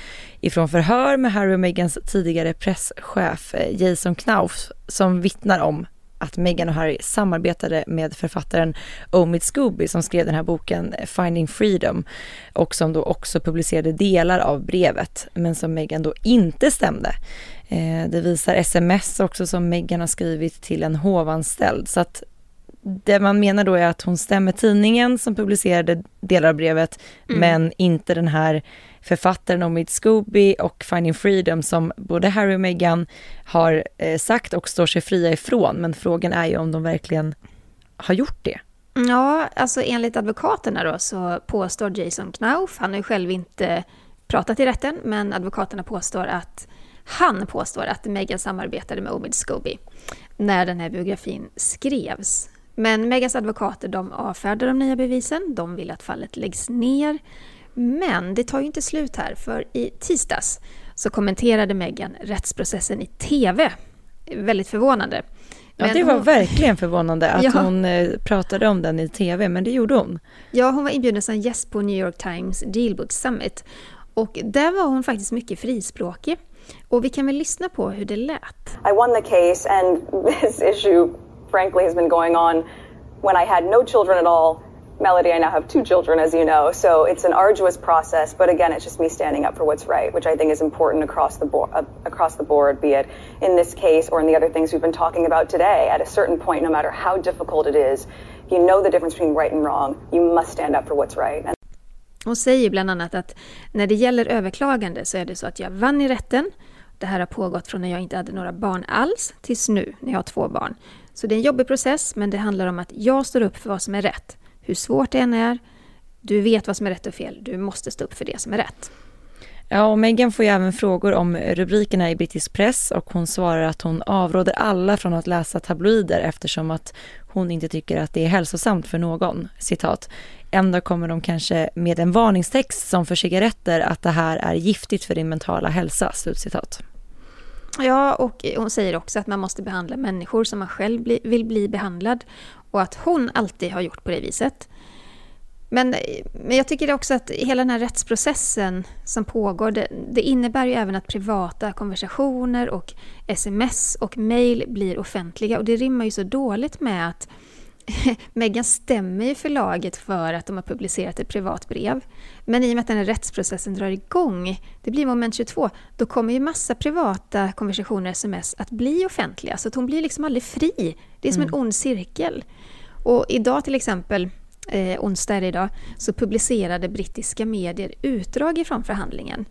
ifrån förhör med Harry och Meghans tidigare presschef eh, Jason Knauf som vittnar om att Meghan och Harry samarbetade med författaren Omid Scooby som skrev den här boken eh, Finding Freedom och som då också publicerade delar av brevet men som Meghan då inte stämde. Eh, det visar sms också som Meghan har skrivit till en hovanställd så att det man menar då är att hon stämmer tidningen som publicerade delar av brevet mm. men inte den här författaren Omid Scooby och Finding Freedom som både Harry och Meghan har eh, sagt och står sig fria ifrån. Men frågan är ju om de verkligen har gjort det. Ja, alltså enligt advokaterna då så påstår Jason Knauf, han har ju själv inte pratat i rätten, men advokaterna påstår att han påstår att Meghan samarbetade med Omid Scooby när den här biografin skrevs. Men Megans advokater de avfärdar de nya bevisen, de vill att fallet läggs ner. Men det tar ju inte slut här, för i tisdags så kommenterade Meghan rättsprocessen i TV. Väldigt förvånande. Ja, det var hon... verkligen förvånande att ja. hon eh, pratade om den i TV, men det gjorde hon. Ja, hon var inbjuden som gäst på New York Times Dealbook Summit. Och där var hon faktiskt mycket frispråkig. Och vi kan väl lyssna på hur det lät. I won the case and this issue frankly has been going on when I had no children at all Melody, I now have two children, as you know, so it's an arduous process. But again, it's just me standing up for what's right, which I think is important across the board. Uh, across the board, be it in this case or in the other things we've been talking about today. At a certain point, no matter how difficult it is, you know the difference between right and wrong. You must stand up for what's right. And Hon säger bland annat att när det gäller överklagande så är det så att jag vann i rätten. Det här har pågått från när jag inte hade några barn alls tills nu när jag har två barn. Så det är en jobbig process, men det handlar om att jag står upp för vad som är rätt hur svårt det än är. Du vet vad som är rätt och fel. Du måste stå upp för det som är rätt. Ja, och Meghan får ju även frågor om rubrikerna i brittisk press och hon svarar att hon avråder alla från att läsa tabloider eftersom att hon inte tycker att det är hälsosamt för någon. Citat. Ändå kommer de kanske med en varningstext som för cigaretter att det här är giftigt för din mentala hälsa. Slutcitat. Ja, och hon säger också att man måste behandla människor som man själv bli, vill bli behandlad och att hon alltid har gjort på det viset. Men, men jag tycker också att hela den här rättsprocessen som pågår, det, det, innebär ju även att privata konversationer och sms och mejl blir offentliga och det rimmar ju så dåligt med att Meghan stämmer ju förlaget för att de har publicerat ett privat brev. Men i och med att den här rättsprocessen drar igång, det blir moment 22, då kommer ju massa privata konversationer, sms, att bli offentliga. Så att hon blir liksom aldrig fri. Det är som mm. en ond cirkel. Och idag till exempel, eh, onsdag är det idag, så publicerade brittiska medier utdrag ifrån förhandlingen.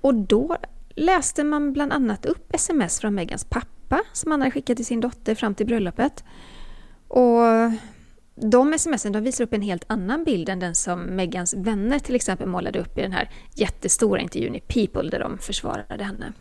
Och då läste man bland annat upp sms från Megans pappa som han hade skickat till sin dotter fram till bröllopet. Och de smsen de visar upp en helt annan bild än den som Megans vänner till exempel målade upp i den här jättestora intervjun i People där de försvarade henne.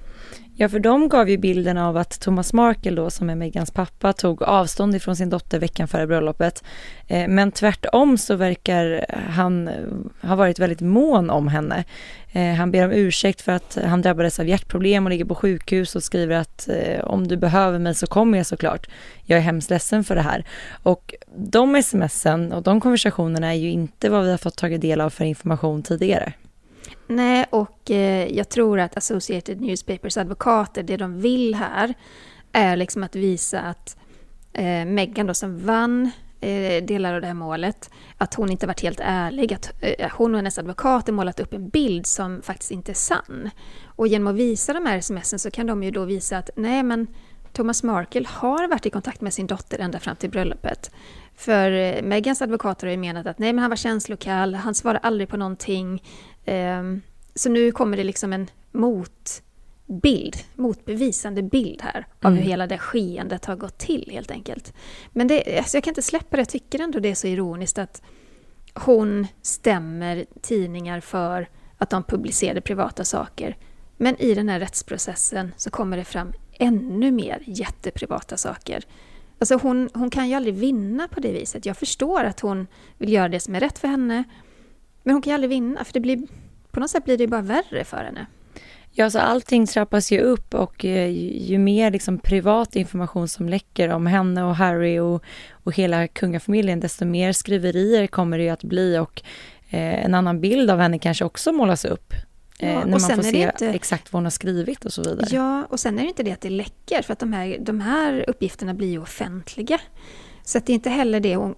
Ja, för de gav ju bilden av att Thomas Markle då, som är Megans pappa, tog avstånd ifrån sin dotter veckan före bröllopet. Eh, men tvärtom så verkar han eh, ha varit väldigt mån om henne. Eh, han ber om ursäkt för att han drabbades av hjärtproblem och ligger på sjukhus och skriver att om du behöver mig så kommer jag såklart. Jag är hemskt ledsen för det här. Och de smsen och de konversationerna är ju inte vad vi har fått tagit del av för information tidigare. Nej, och eh, jag tror att Associated Newspapers advokater, det de vill här är liksom att visa att eh, Meghan då som vann eh, delar av det här målet, att hon inte varit helt ärlig, att eh, hon och hennes advokater målat upp en bild som faktiskt inte är sann. Och genom att visa de här smsen så kan de ju då visa att nej men Thomas Markle har varit i kontakt med sin dotter ända fram till bröllopet. För eh, Megans advokater har ju menat att nej men han var känslokall, han svarade aldrig på någonting, så nu kommer det liksom en motbild, motbevisande bild här av mm. hur hela det skeendet har gått till helt enkelt. Men det, alltså jag kan inte släppa det, jag tycker ändå det är så ironiskt att hon stämmer tidningar för att de publicerade privata saker. Men i den här rättsprocessen så kommer det fram ännu mer jätteprivata saker. Alltså hon, hon kan ju aldrig vinna på det viset. Jag förstår att hon vill göra det som är rätt för henne men hon kan ju aldrig vinna, för det blir, på något sätt blir det bara värre för henne. Ja, så allting trappas ju upp och eh, ju mer liksom privat information som läcker om henne och Harry och, och hela kungafamiljen, desto mer skriverier kommer det ju att bli och eh, en annan bild av henne kanske också målas upp. Eh, ja, när man får se inte... exakt vad hon har skrivit och så vidare. Ja, och sen är det inte det att det läcker, för att de här, de här uppgifterna blir ju offentliga. Så att det är inte heller det, hon,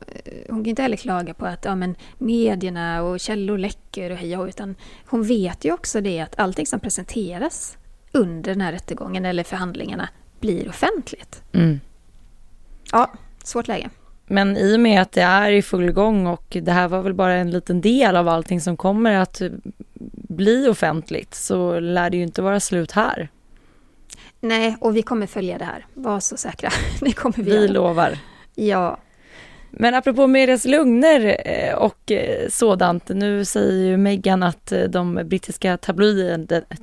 hon kan inte heller klaga på att ja, men medierna och källor läcker och hej utan hon vet ju också det att allting som presenteras under den här rättegången eller förhandlingarna blir offentligt. Mm. Ja, svårt läge. Men i och med att det är i full gång och det här var väl bara en liten del av allting som kommer att bli offentligt så lär det ju inte vara slut här. Nej, och vi kommer följa det här. Var så säkra. Det kommer vi Vi göra. lovar. Ja. Men apropå medias lugner eh, och eh, sådant, nu säger ju Meghan att eh, de brittiska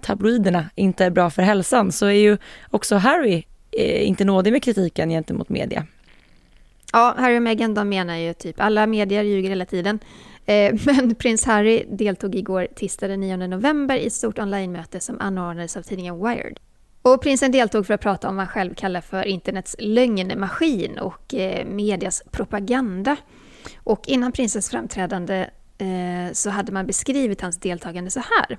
tabloiderna inte är bra för hälsan, så är ju också Harry inte nådig med kritiken gentemot media. Ja, Harry och Meghan de menar ju typ alla medier ljuger hela tiden. Men prins Harry deltog igår tisdag den 9 november i ett stort online-möte som anordnades av tidningen Wired. Och prinsen deltog för att prata om vad han själv kallar för internets lögnmaskin och eh, medias propaganda. Och innan prinsens framträdande eh, så hade man beskrivit hans deltagande så här.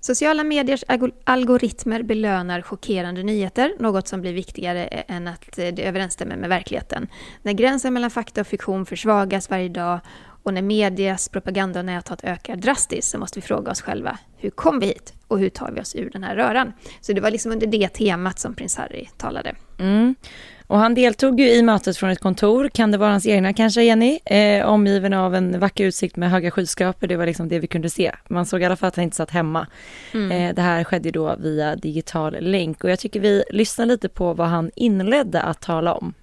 Sociala mediers algoritmer belönar chockerande nyheter, något som blir viktigare eh, än att eh, det överensstämmer med verkligheten. När gränsen mellan fakta och fiktion försvagas varje dag och när medias propaganda och näthat ökar drastiskt så måste vi fråga oss själva, hur kom vi hit och hur tar vi oss ur den här röran? Så det var liksom under det temat som prins Harry talade. Mm. Och han deltog ju i mötet från ett kontor, kan det vara hans egna kanske Jenny? Eh, omgiven av en vacker utsikt med höga skyskrapor, det var liksom det vi kunde se. Man såg i alla fall att han inte satt hemma. Mm. Eh, det här skedde då via digital länk och jag tycker vi lyssnar lite på vad han inledde att tala om.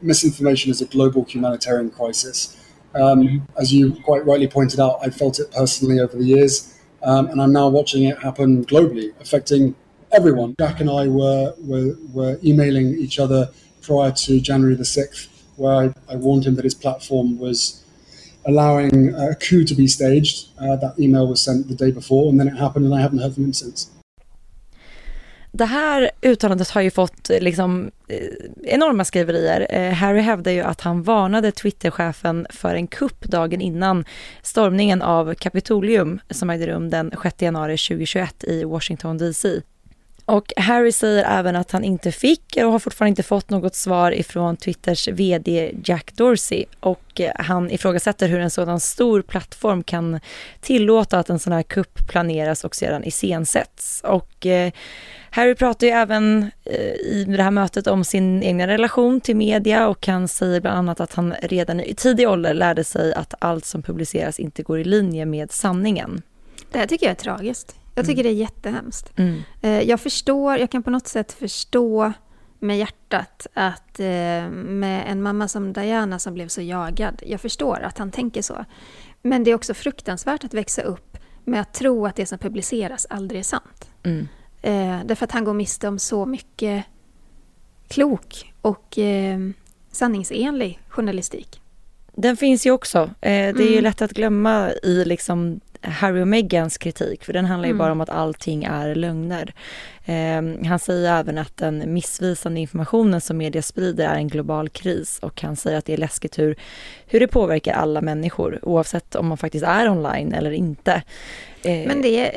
Misinformation is a global humanitarian crisis. Um, as you quite rightly pointed out, I felt it personally over the years, um, and I'm now watching it happen globally, affecting everyone. Jack and I were, were, were emailing each other prior to January the 6th, where I, I warned him that his platform was allowing a coup to be staged. Uh, that email was sent the day before, and then it happened, and I haven't heard from him since. Det här uttalandet har ju fått eh, liksom eh, enorma skriverier. Eh, Harry hävdar ju att han varnade Twitterchefen för en kupp dagen innan stormningen av Kapitolium som ägde rum den 6 januari 2021 i Washington DC. Och Harry säger även att han inte fick och har fortfarande inte fått något svar ifrån Twitters VD Jack Dorsey och han ifrågasätter hur en sådan stor plattform kan tillåta att en sån här kupp planeras och sedan iscensätts. Och eh, Harry pratar ju även eh, i det här mötet om sin egen relation till media och han säger bland annat att han redan i tidig ålder lärde sig att allt som publiceras inte går i linje med sanningen. Det här tycker jag är tragiskt. Jag tycker mm. det är jättehemskt. Mm. Eh, jag förstår, jag kan på något sätt förstå med hjärtat att eh, med en mamma som Diana som blev så jagad, jag förstår att han tänker så. Men det är också fruktansvärt att växa upp med att tro att det som publiceras aldrig är sant. Mm. Eh, därför att han går miste om så mycket klok och eh, sanningsenlig journalistik. Den finns ju också. Eh, det är ju Mm. lätt att glömma i liksom Harry och Meghans kritik, för den handlar ju Mm. bara om att allting är lögner. Eh, han säger även att den missvisande informationen som media sprider är en global kris och han säger att det är läskigt hur, hur det påverkar alla människor oavsett om man faktiskt är online eller inte. Eh, Men det,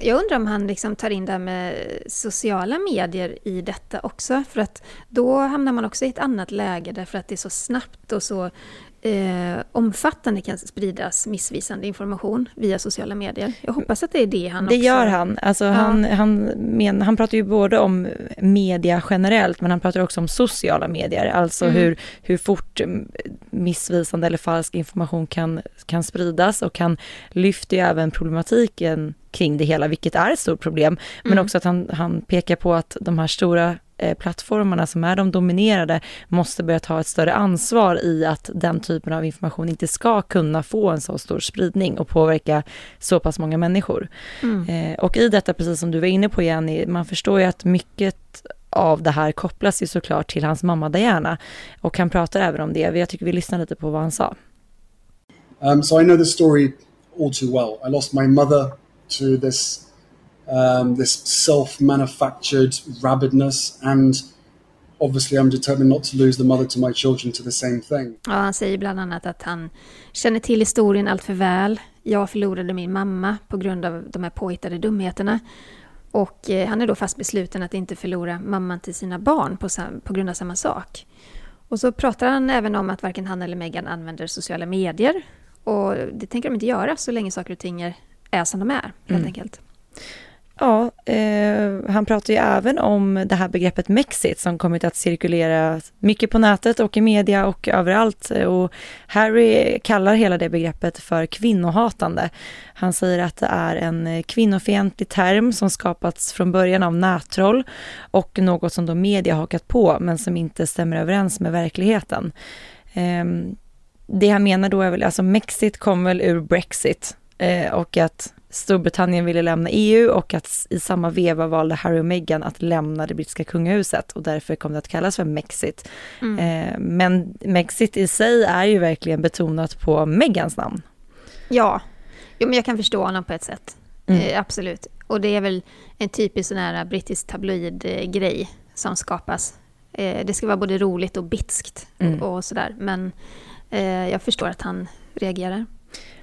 jag undrar om han liksom tar in det här med sociala medier i detta också. För att då hamnar man också i ett annat läge därför att det är så snabbt och så eh, omfattande kan spridas missvisande information via sociala medier. Jag hoppas att det är det han Det också... gör han. Alltså han, han, men, han pratar ju både om media generellt, men han pratar också om sociala medier. Alltså Mm. hur, hur fort missvisande eller falsk information kan, kan spridas. Och han lyfter ju även problematiken kring det hela, vilket är ett stort problem. Men Mm. också att han, han pekar på att de här stora plattformarna som är de dominerade måste börja ta ett större ansvar i att den typen av information inte ska kunna få en så stor spridning och påverka så pass många människor. Mm. Eh, och i detta, precis som du var inne på Jenny, man förstår ju att mycket av det här kopplas ju såklart till hans mamma Diana. Och han pratar även om det. Jag tycker vi lyssnar lite på vad han sa. Um, so I know the story all too well. I lost my mother to this um, this self-manufactured rabidness, and obviously I'm determined not to lose the mother to my children to the same thing. Ja, han säger bland annat att han känner till historien allt för väl. Jag förlorade min mamma på grund av de här påhittade dumheterna. Och eh, han är då fast besluten att inte förlora mamman till sina barn på, på grund av samma sak. Och så pratar han även om att varken han eller Meghan använder sociala medier. Och det tänker de inte göra så länge saker och ting är, är som de är, helt Mm. enkelt. Ja, eh, han pratar ju även om det här begreppet Mexit som kommit att cirkulera mycket på nätet och i media och överallt. Och Harry kallar hela det begreppet för kvinnohatande. Han säger att det är en kvinnofientlig term som skapats från början av nättroll och något som då media hakat på men som inte stämmer överens med verkligheten. Eh, det han menar då är väl, alltså Mexit kom väl ur Brexit eh, och att Storbritannien ville lämna EU och att i samma veva valde Harry och Meghan att lämna det brittiska kungahuset och därför kom det att kallas för Mexit. Mm. Eh, men Mexit i sig är ju verkligen betonat på Meghans namn. Ja, jo, men jag kan förstå honom på ett sätt. Mm. Eh, absolut. Och det är väl en typisk sån här brittisk tabloid-grej som skapas. Eh, det ska vara både roligt och bitskt Mm. och, och sådär. Men eh, jag förstår att han reagerar.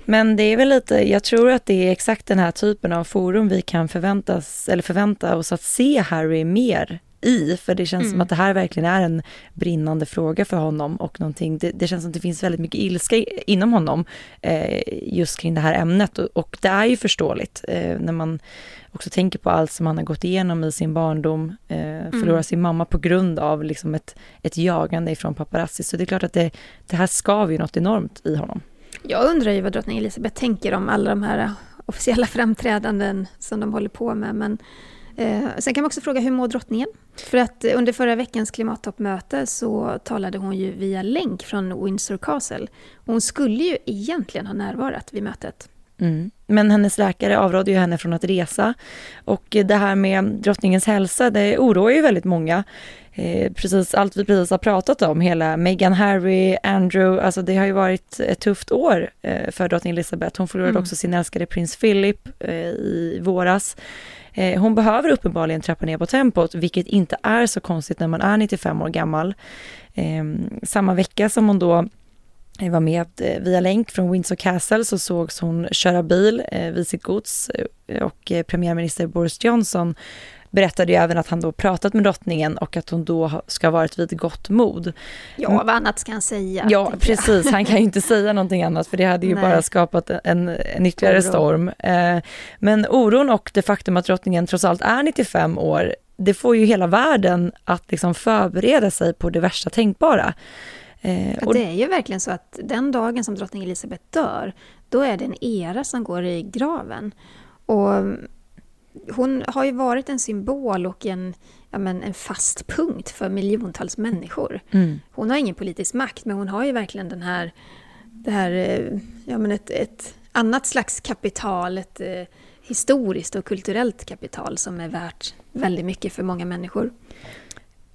Men det är väl lite, jag tror att det är exakt den här typen av forum vi kan förväntas, eller förvänta oss att se Harry mer i, för det känns som Mm. att det här verkligen är en brinnande fråga för honom och någonting, det, det känns som att det finns väldigt mycket ilska inom honom eh, just kring det här ämnet. Och, och det är ju förståeligt eh, när man också tänker på allt som han har gått igenom i sin barndom, eh, förlora sin mamma på grund av liksom ett, ett jagande ifrån paparazzi, så det är klart att det, det här skaver ju något enormt i honom. Jag undrar ju vad drottning Elisabeth tänker om alla de här eh, officiella framträdanden som de håller på med. Men, eh, sen kan man också fråga hur mår drottningen? För att under förra veckans klimattoppmöte så talade hon ju via länk från Windsor Castle. Hon skulle ju egentligen ha närvarat vid mötet. Mm. Men hennes läkare avrådde ju henne från att resa. Och det här med drottningens hälsa, det oroar ju väldigt många. Eh, precis allt vi precis har pratat om, hela Meghan, Harry, Andrew, alltså det har ju varit ett tufft år eh, för drottning Elizabeth. Hon förlorade Mm. också sin älskade prins Philip eh, i våras. Hon behöver uppenbarligen trappa ner på tempot, vilket inte är så konstigt när man är 95 år gammal. Eh, samma vecka som hon då jag var med eh, via länk från Windsor Castle så sågs hon köra bil eh, vid sitt gods eh, och premiärminister Boris Johnson berättade ju även att han då pratat med drottningen och att hon då ska ha varit vid gott mod. Ja, Mm. vad annat ska han säga? Ja, precis. Han kan ju inte säga någonting annat för det hade ju Nej. bara skapat en, en ytterligare Oro. storm. Men oron och det faktum att drottningen trots allt är 95 år, det får ju hela världen att liksom förbereda sig på det värsta tänkbara. Eh, Ja, och- det är ju verkligen så att den dagen som drottning Elizabeth dör, då är det en era som går i graven. Och hon har ju varit en symbol och en, ja, men en fast punkt för miljontals människor. Mm. Hon har ingen politisk makt, men hon har ju verkligen den här, det här eh, ja, men ett, ett annat slags kapital, ett, eh, historiskt och kulturellt kapital som är värt väldigt mycket för många människor.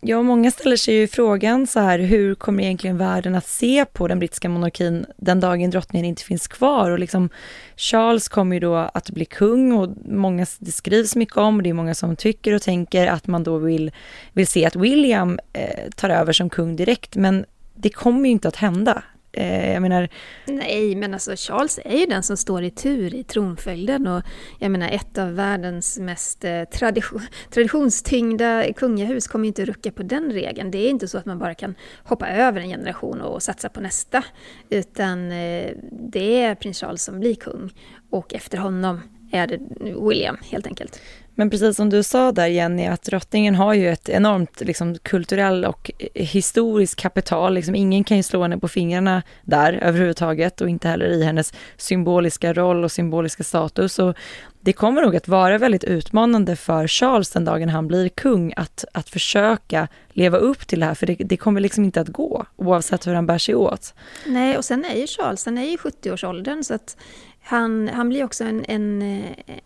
Ja, många ställer sig ju frågan så här, hur kommer egentligen världen att se på den brittiska monarkin den dagen drottningen inte finns kvar? Och liksom, Charles kommer ju då att bli kung och många, det skrivs mycket om, och det är många som tycker och tänker att man då vill, vill se att William eh, tar över som kung direkt, men det kommer ju inte att hända. Eh, jag menar... Nej, men alltså Charles är ju den som står i tur i tronföljden och jag menar ett av världens mest eh, tradition, traditionstyngda kungahus kommer ju inte rucka på den regeln. Det är inte så att man bara kan hoppa över en generation och satsa på nästa, utan eh, det är prins Charles som blir kung och efter honom är det William helt enkelt. Men precis som du sa där Jenny, att drottningen har ju ett enormt liksom, kulturell och historiskt kapital. Liksom, ingen kan ju slå henne på fingrarna där överhuvudtaget och inte heller i hennes symboliska roll och symboliska status. Och det kommer nog att vara väldigt utmanande för Charles den dagen han blir kung att, att försöka leva upp till det här, för det, det kommer liksom inte att gå oavsett hur han bär sig åt. Nej, och sen är ju Charles, han är ju 70-årsåldern så att han, han blir också en, en,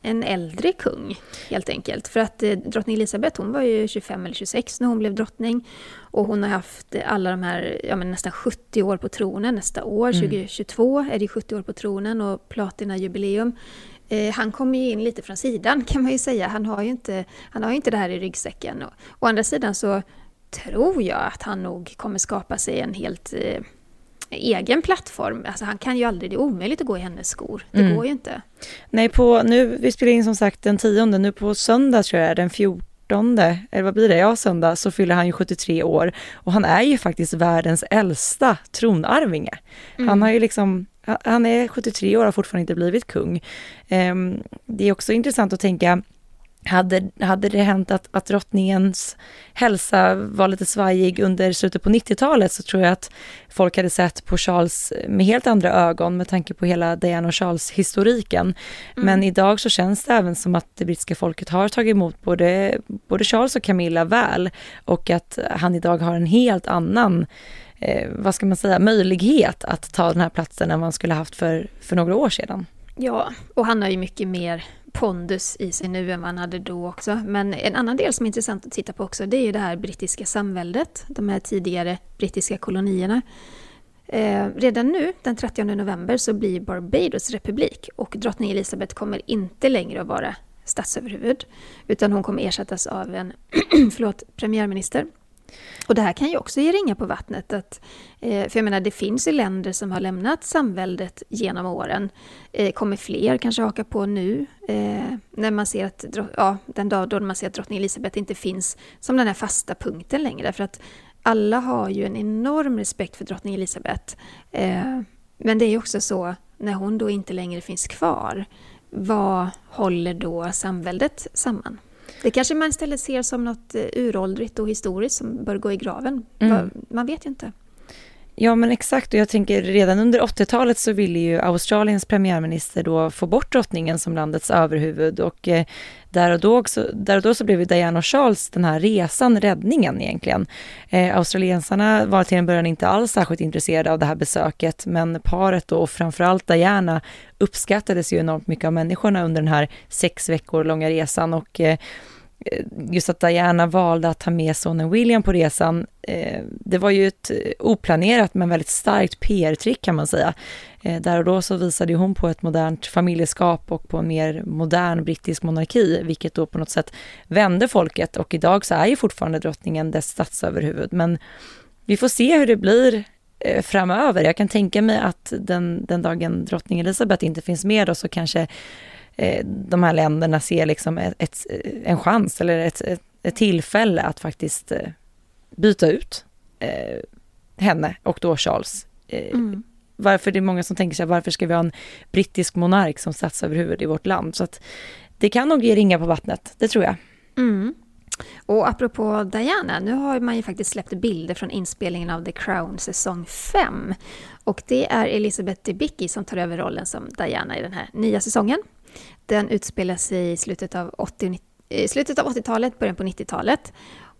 en äldre kung, helt enkelt. För att eh, drottning Elisabeth, hon var ju 25 eller 26 när hon blev drottning. Och hon har haft alla de här, ja men nästan 70 år på tronen. Nästa år, mm. 2022, är det 70 år på tronen och platinajubileum. Eh, han kommer ju in lite från sidan kan man ju säga. Han har ju inte, han har inte det här i ryggsäcken. Och, å andra sidan så tror jag att han nog kommer skapa sig en helt eh, egen plattform. Alltså han kan ju aldrig, det är omöjligt att gå i hennes skor. Det mm. går ju inte. Nej, på, nu, vi spelar in som sagt den tionde, nu på söndag tror jag den 14 eller vad blir det? Ja, söndag så fyller han ju 73 år och han är ju faktiskt världens äldsta tronarvinge. Mm. Han har ju liksom, han är 73 år och har fortfarande inte blivit kung. Um, det är också intressant att tänka hade, hade det hänt att, att drottningens hälsa var lite svajig under slutet på 90-talet så tror jag att folk hade sett på Charles med helt andra ögon med tanke på hela Diana och Charles-historiken. Mm. Men idag så känns det även som att det brittiska folket har tagit emot både, både Charles och Camilla väl och att han idag har en helt annan eh, vad ska man säga, möjlighet att ta den här platsen än man skulle haft för, för några år sedan. Ja, och han har ju mycket mer pondus i sig nu än vad han hade då också. Men en annan del som är intressant att titta på också, det är ju det här brittiska samväldet, de här tidigare brittiska kolonierna. Eh, redan nu, den 30 november, så blir Barbados republik och drottning Elizabeth kommer inte längre att vara statsöverhuvud, utan hon kommer ersättas av en förlåt, premiärminister och det här kan ju också ge ringa på vattnet. Att, eh, för jag menar, det finns ju länder som har lämnat samväldet genom åren. Eh, kommer fler kanske haka på nu? Eh, när man ser att, ja, den dag då man ser att drottning Elizabeth inte finns som den här fasta punkten längre. För att alla har ju en enorm respekt för drottning Elizabeth. men det är ju också så, när hon då inte längre finns kvar, vad håller då samväldet samman? Det kanske man istället ser som något eh, uråldrigt och historiskt som bör gå i graven. Mm. Man vet ju inte. Ja men exakt och jag tänker redan under 80-talet så ville ju Australiens premiärminister då få bort drottningen som landets överhuvud och eh, där, och då också, där och då så blev ju Diana och Charles den här resan räddningen egentligen. Eh, australiensarna var till en början inte alls särskilt intresserade av det här besöket men paret då och framförallt Diana uppskattades ju enormt mycket av människorna under den här sex veckor långa resan och eh, Eh, just att Diana valde att ta med sonen William på resan, eh, det var ju ett eh, oplanerat men väldigt starkt PR-trick kan man säga. Där och då så visade hon på ett modernt familjeskap och på en mer modern brittisk monarki, vilket då på något sätt vände folket och idag så är ju fortfarande drottningen dess statsöverhuvud. Men vi får se hur det blir framöver. Jag kan tänka mig att den, den dagen drottning Elizabeth inte finns med då så kanske de här länderna ser liksom ett, en chans eller ett, ett, tillfälle att faktiskt eh, byta ut eh, henne och då Charles. Mm. Varför det är många som tänker sig varför ska vi ha en brittisk monark som statsöverhuvud i vårt land? Så att det kan nog ge ringa på vattnet, det tror jag. Mm. Och apropå Diana, nu har man ju faktiskt släppt bilder från inspelningen av The Crown säsong 5. Och det är Elizabeth Debicki som tar över rollen som Diana i den här nya säsongen. Den utspelar sig i slutet av 80 slutet av 80-talet, början på 90-talet.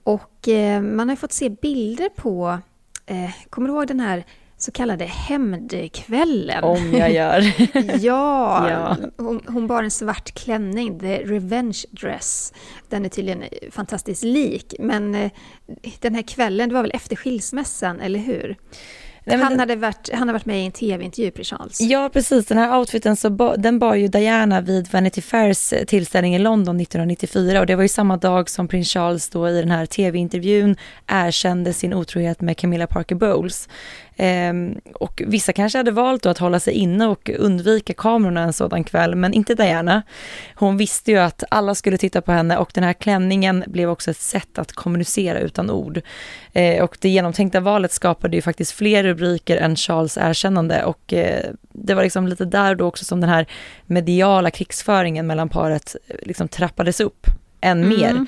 Och eh, man har fått se bilder på, eh, kommer du ihåg den här så kallade hämndkvällen. Om jag gör. ja, Ja. Hon, hon bar en svart klänning, the revenge dress. Den är tydligen fantastiskt lik, men eh, den här kvällen, det var väl efter skilsmässan, eller hur? Nej, men han, hade varit, han hade varit med i en tv-intervju, Prins Charles. Ja, precis. Den här outfiten så ba, den bar ju Diana vid Vanity Fairs eh, tillställning i London 1994 och det var ju samma dag som prins Charles då i den här tv-intervjun erkände sin otrohet med Camilla Parker Bowles. Ehm, och vissa kanske hade valt då att hålla sig inne och undvika kamerorna en sådan kväll, men inte Diana. Hon visste ju att alla skulle titta på henne och den här klänningen blev också ett sätt att kommunicera utan ord. Eh, och det genomtänkta valet skapade ju faktiskt fler rubriker än Charles erkännande och eh, det var liksom lite där då också som den här mediala krigsföringen mellan paret eh, liksom trappades upp än Mm. mer.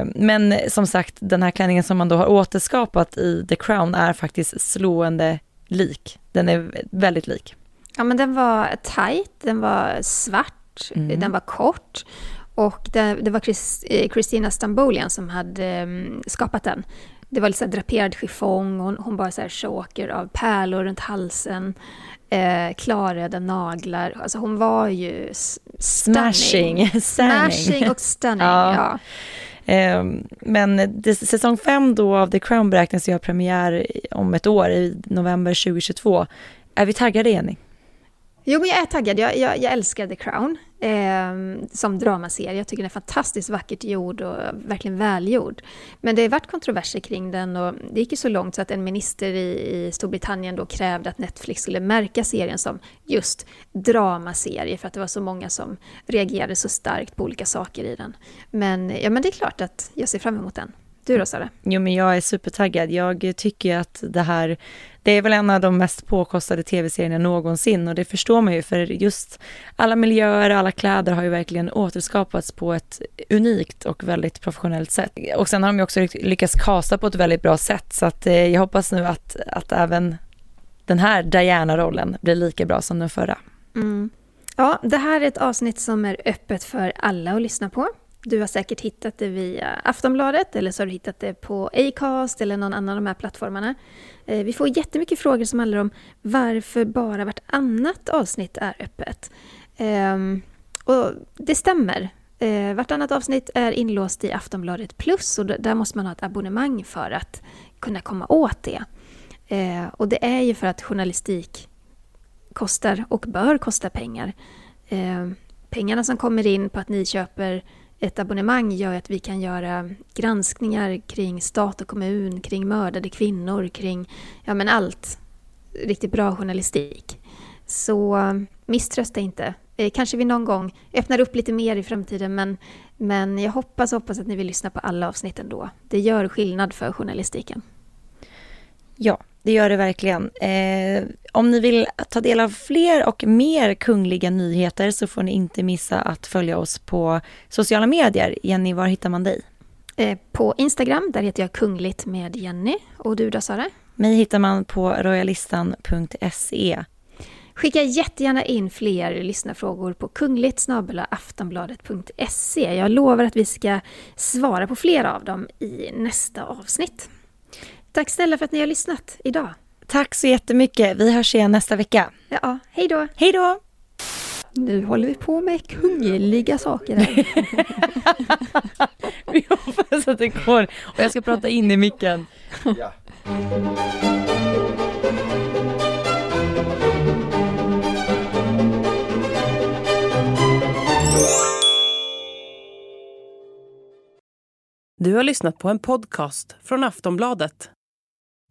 Eh, men som sagt, den här klänningen som man då har återskapat i The Crown är faktiskt slående lik. Den är väldigt lik. Ja, men den var tight, den var svart, Mm. den var kort. Och det, det var Chris, eh, Christina Stambolian som hade mm, skapat den. Det var lite så draperad chiffong, hon, hon bar så choker av pärlor runt halsen, eh, klarröda naglar. Alltså hon var ju stunning. Smashing. Smashing och stunning, Ja. ja. Eh, men det, säsong fem då av The Crown beräknas ha premiär om ett år, i november 2022. Är vi taggade, Jenny? Jo, men jag är taggad. Jag, jag, jag älskar The Crown eh, som dramaserie. Jag tycker den är fantastiskt vackert gjord och verkligen välgjord. Men det har varit kontroverser kring den och det gick ju så långt så att en minister i, i Storbritannien då krävde att Netflix skulle märka serien som just dramaserie för att det var så många som reagerade så starkt på olika saker i den. Men, ja, men det är klart att jag ser fram emot den. Du då, Sara? Jo, men jag är supertaggad. Jag tycker att det här, det är väl en av de mest påkostade tv-serierna någonsin och det förstår man ju för just alla miljöer, alla kläder har ju verkligen återskapats på ett unikt och väldigt professionellt sätt. Och sen har de ju också lyckats kasta på ett väldigt bra sätt så att eh, jag hoppas nu att, att även den här Diana-rollen blir lika bra som den förra. Mm. Ja, det här är ett avsnitt som är öppet för alla att lyssna på. Du har säkert hittat det via Aftonbladet eller så har du hittat det på Acast eller någon annan av de här plattformarna. Eh, vi får jättemycket frågor som handlar om varför bara vartannat avsnitt är öppet. Ehm, och det stämmer. Eh, vartannat avsnitt är inlåst i Aftonbladet Plus och där måste man ha ett abonnemang för att kunna komma åt det. Eh, och det är ju för att journalistik kostar och bör kosta pengar. Ehm, pengarna som kommer in på att ni köper ett abonnemang gör att vi kan göra granskningar kring stat och kommun, kring mördade kvinnor, kring ja, men allt. Riktigt bra journalistik. Så misströsta inte. Eh, kanske vi någon gång öppnar upp lite mer i framtiden men, men jag hoppas hoppas att ni vill lyssna på alla avsnitt ändå. Det gör skillnad för journalistiken. Ja, det gör det verkligen. Eh, om ni vill ta del av fler och mer kungliga nyheter så får ni inte missa att följa oss på sociala medier. Jenny, var hittar man dig? Eh, på Instagram, där heter jag Kungligt med Jenny. Och du då Sara? Mig hittar man på royalistan.se. Skicka jättegärna in fler lyssnarfrågor på kungligt aftonbladet.se. Jag lovar att vi ska svara på flera av dem i nästa avsnitt. Tack snälla för att ni har lyssnat idag. Tack så jättemycket. Vi hörs igen nästa vecka. Ja, hej då! Hej då! Nu håller vi på med kungliga saker här. Vi hoppas att det går. Och jag ska prata in i micken. Du har lyssnat på en podcast från Aftonbladet.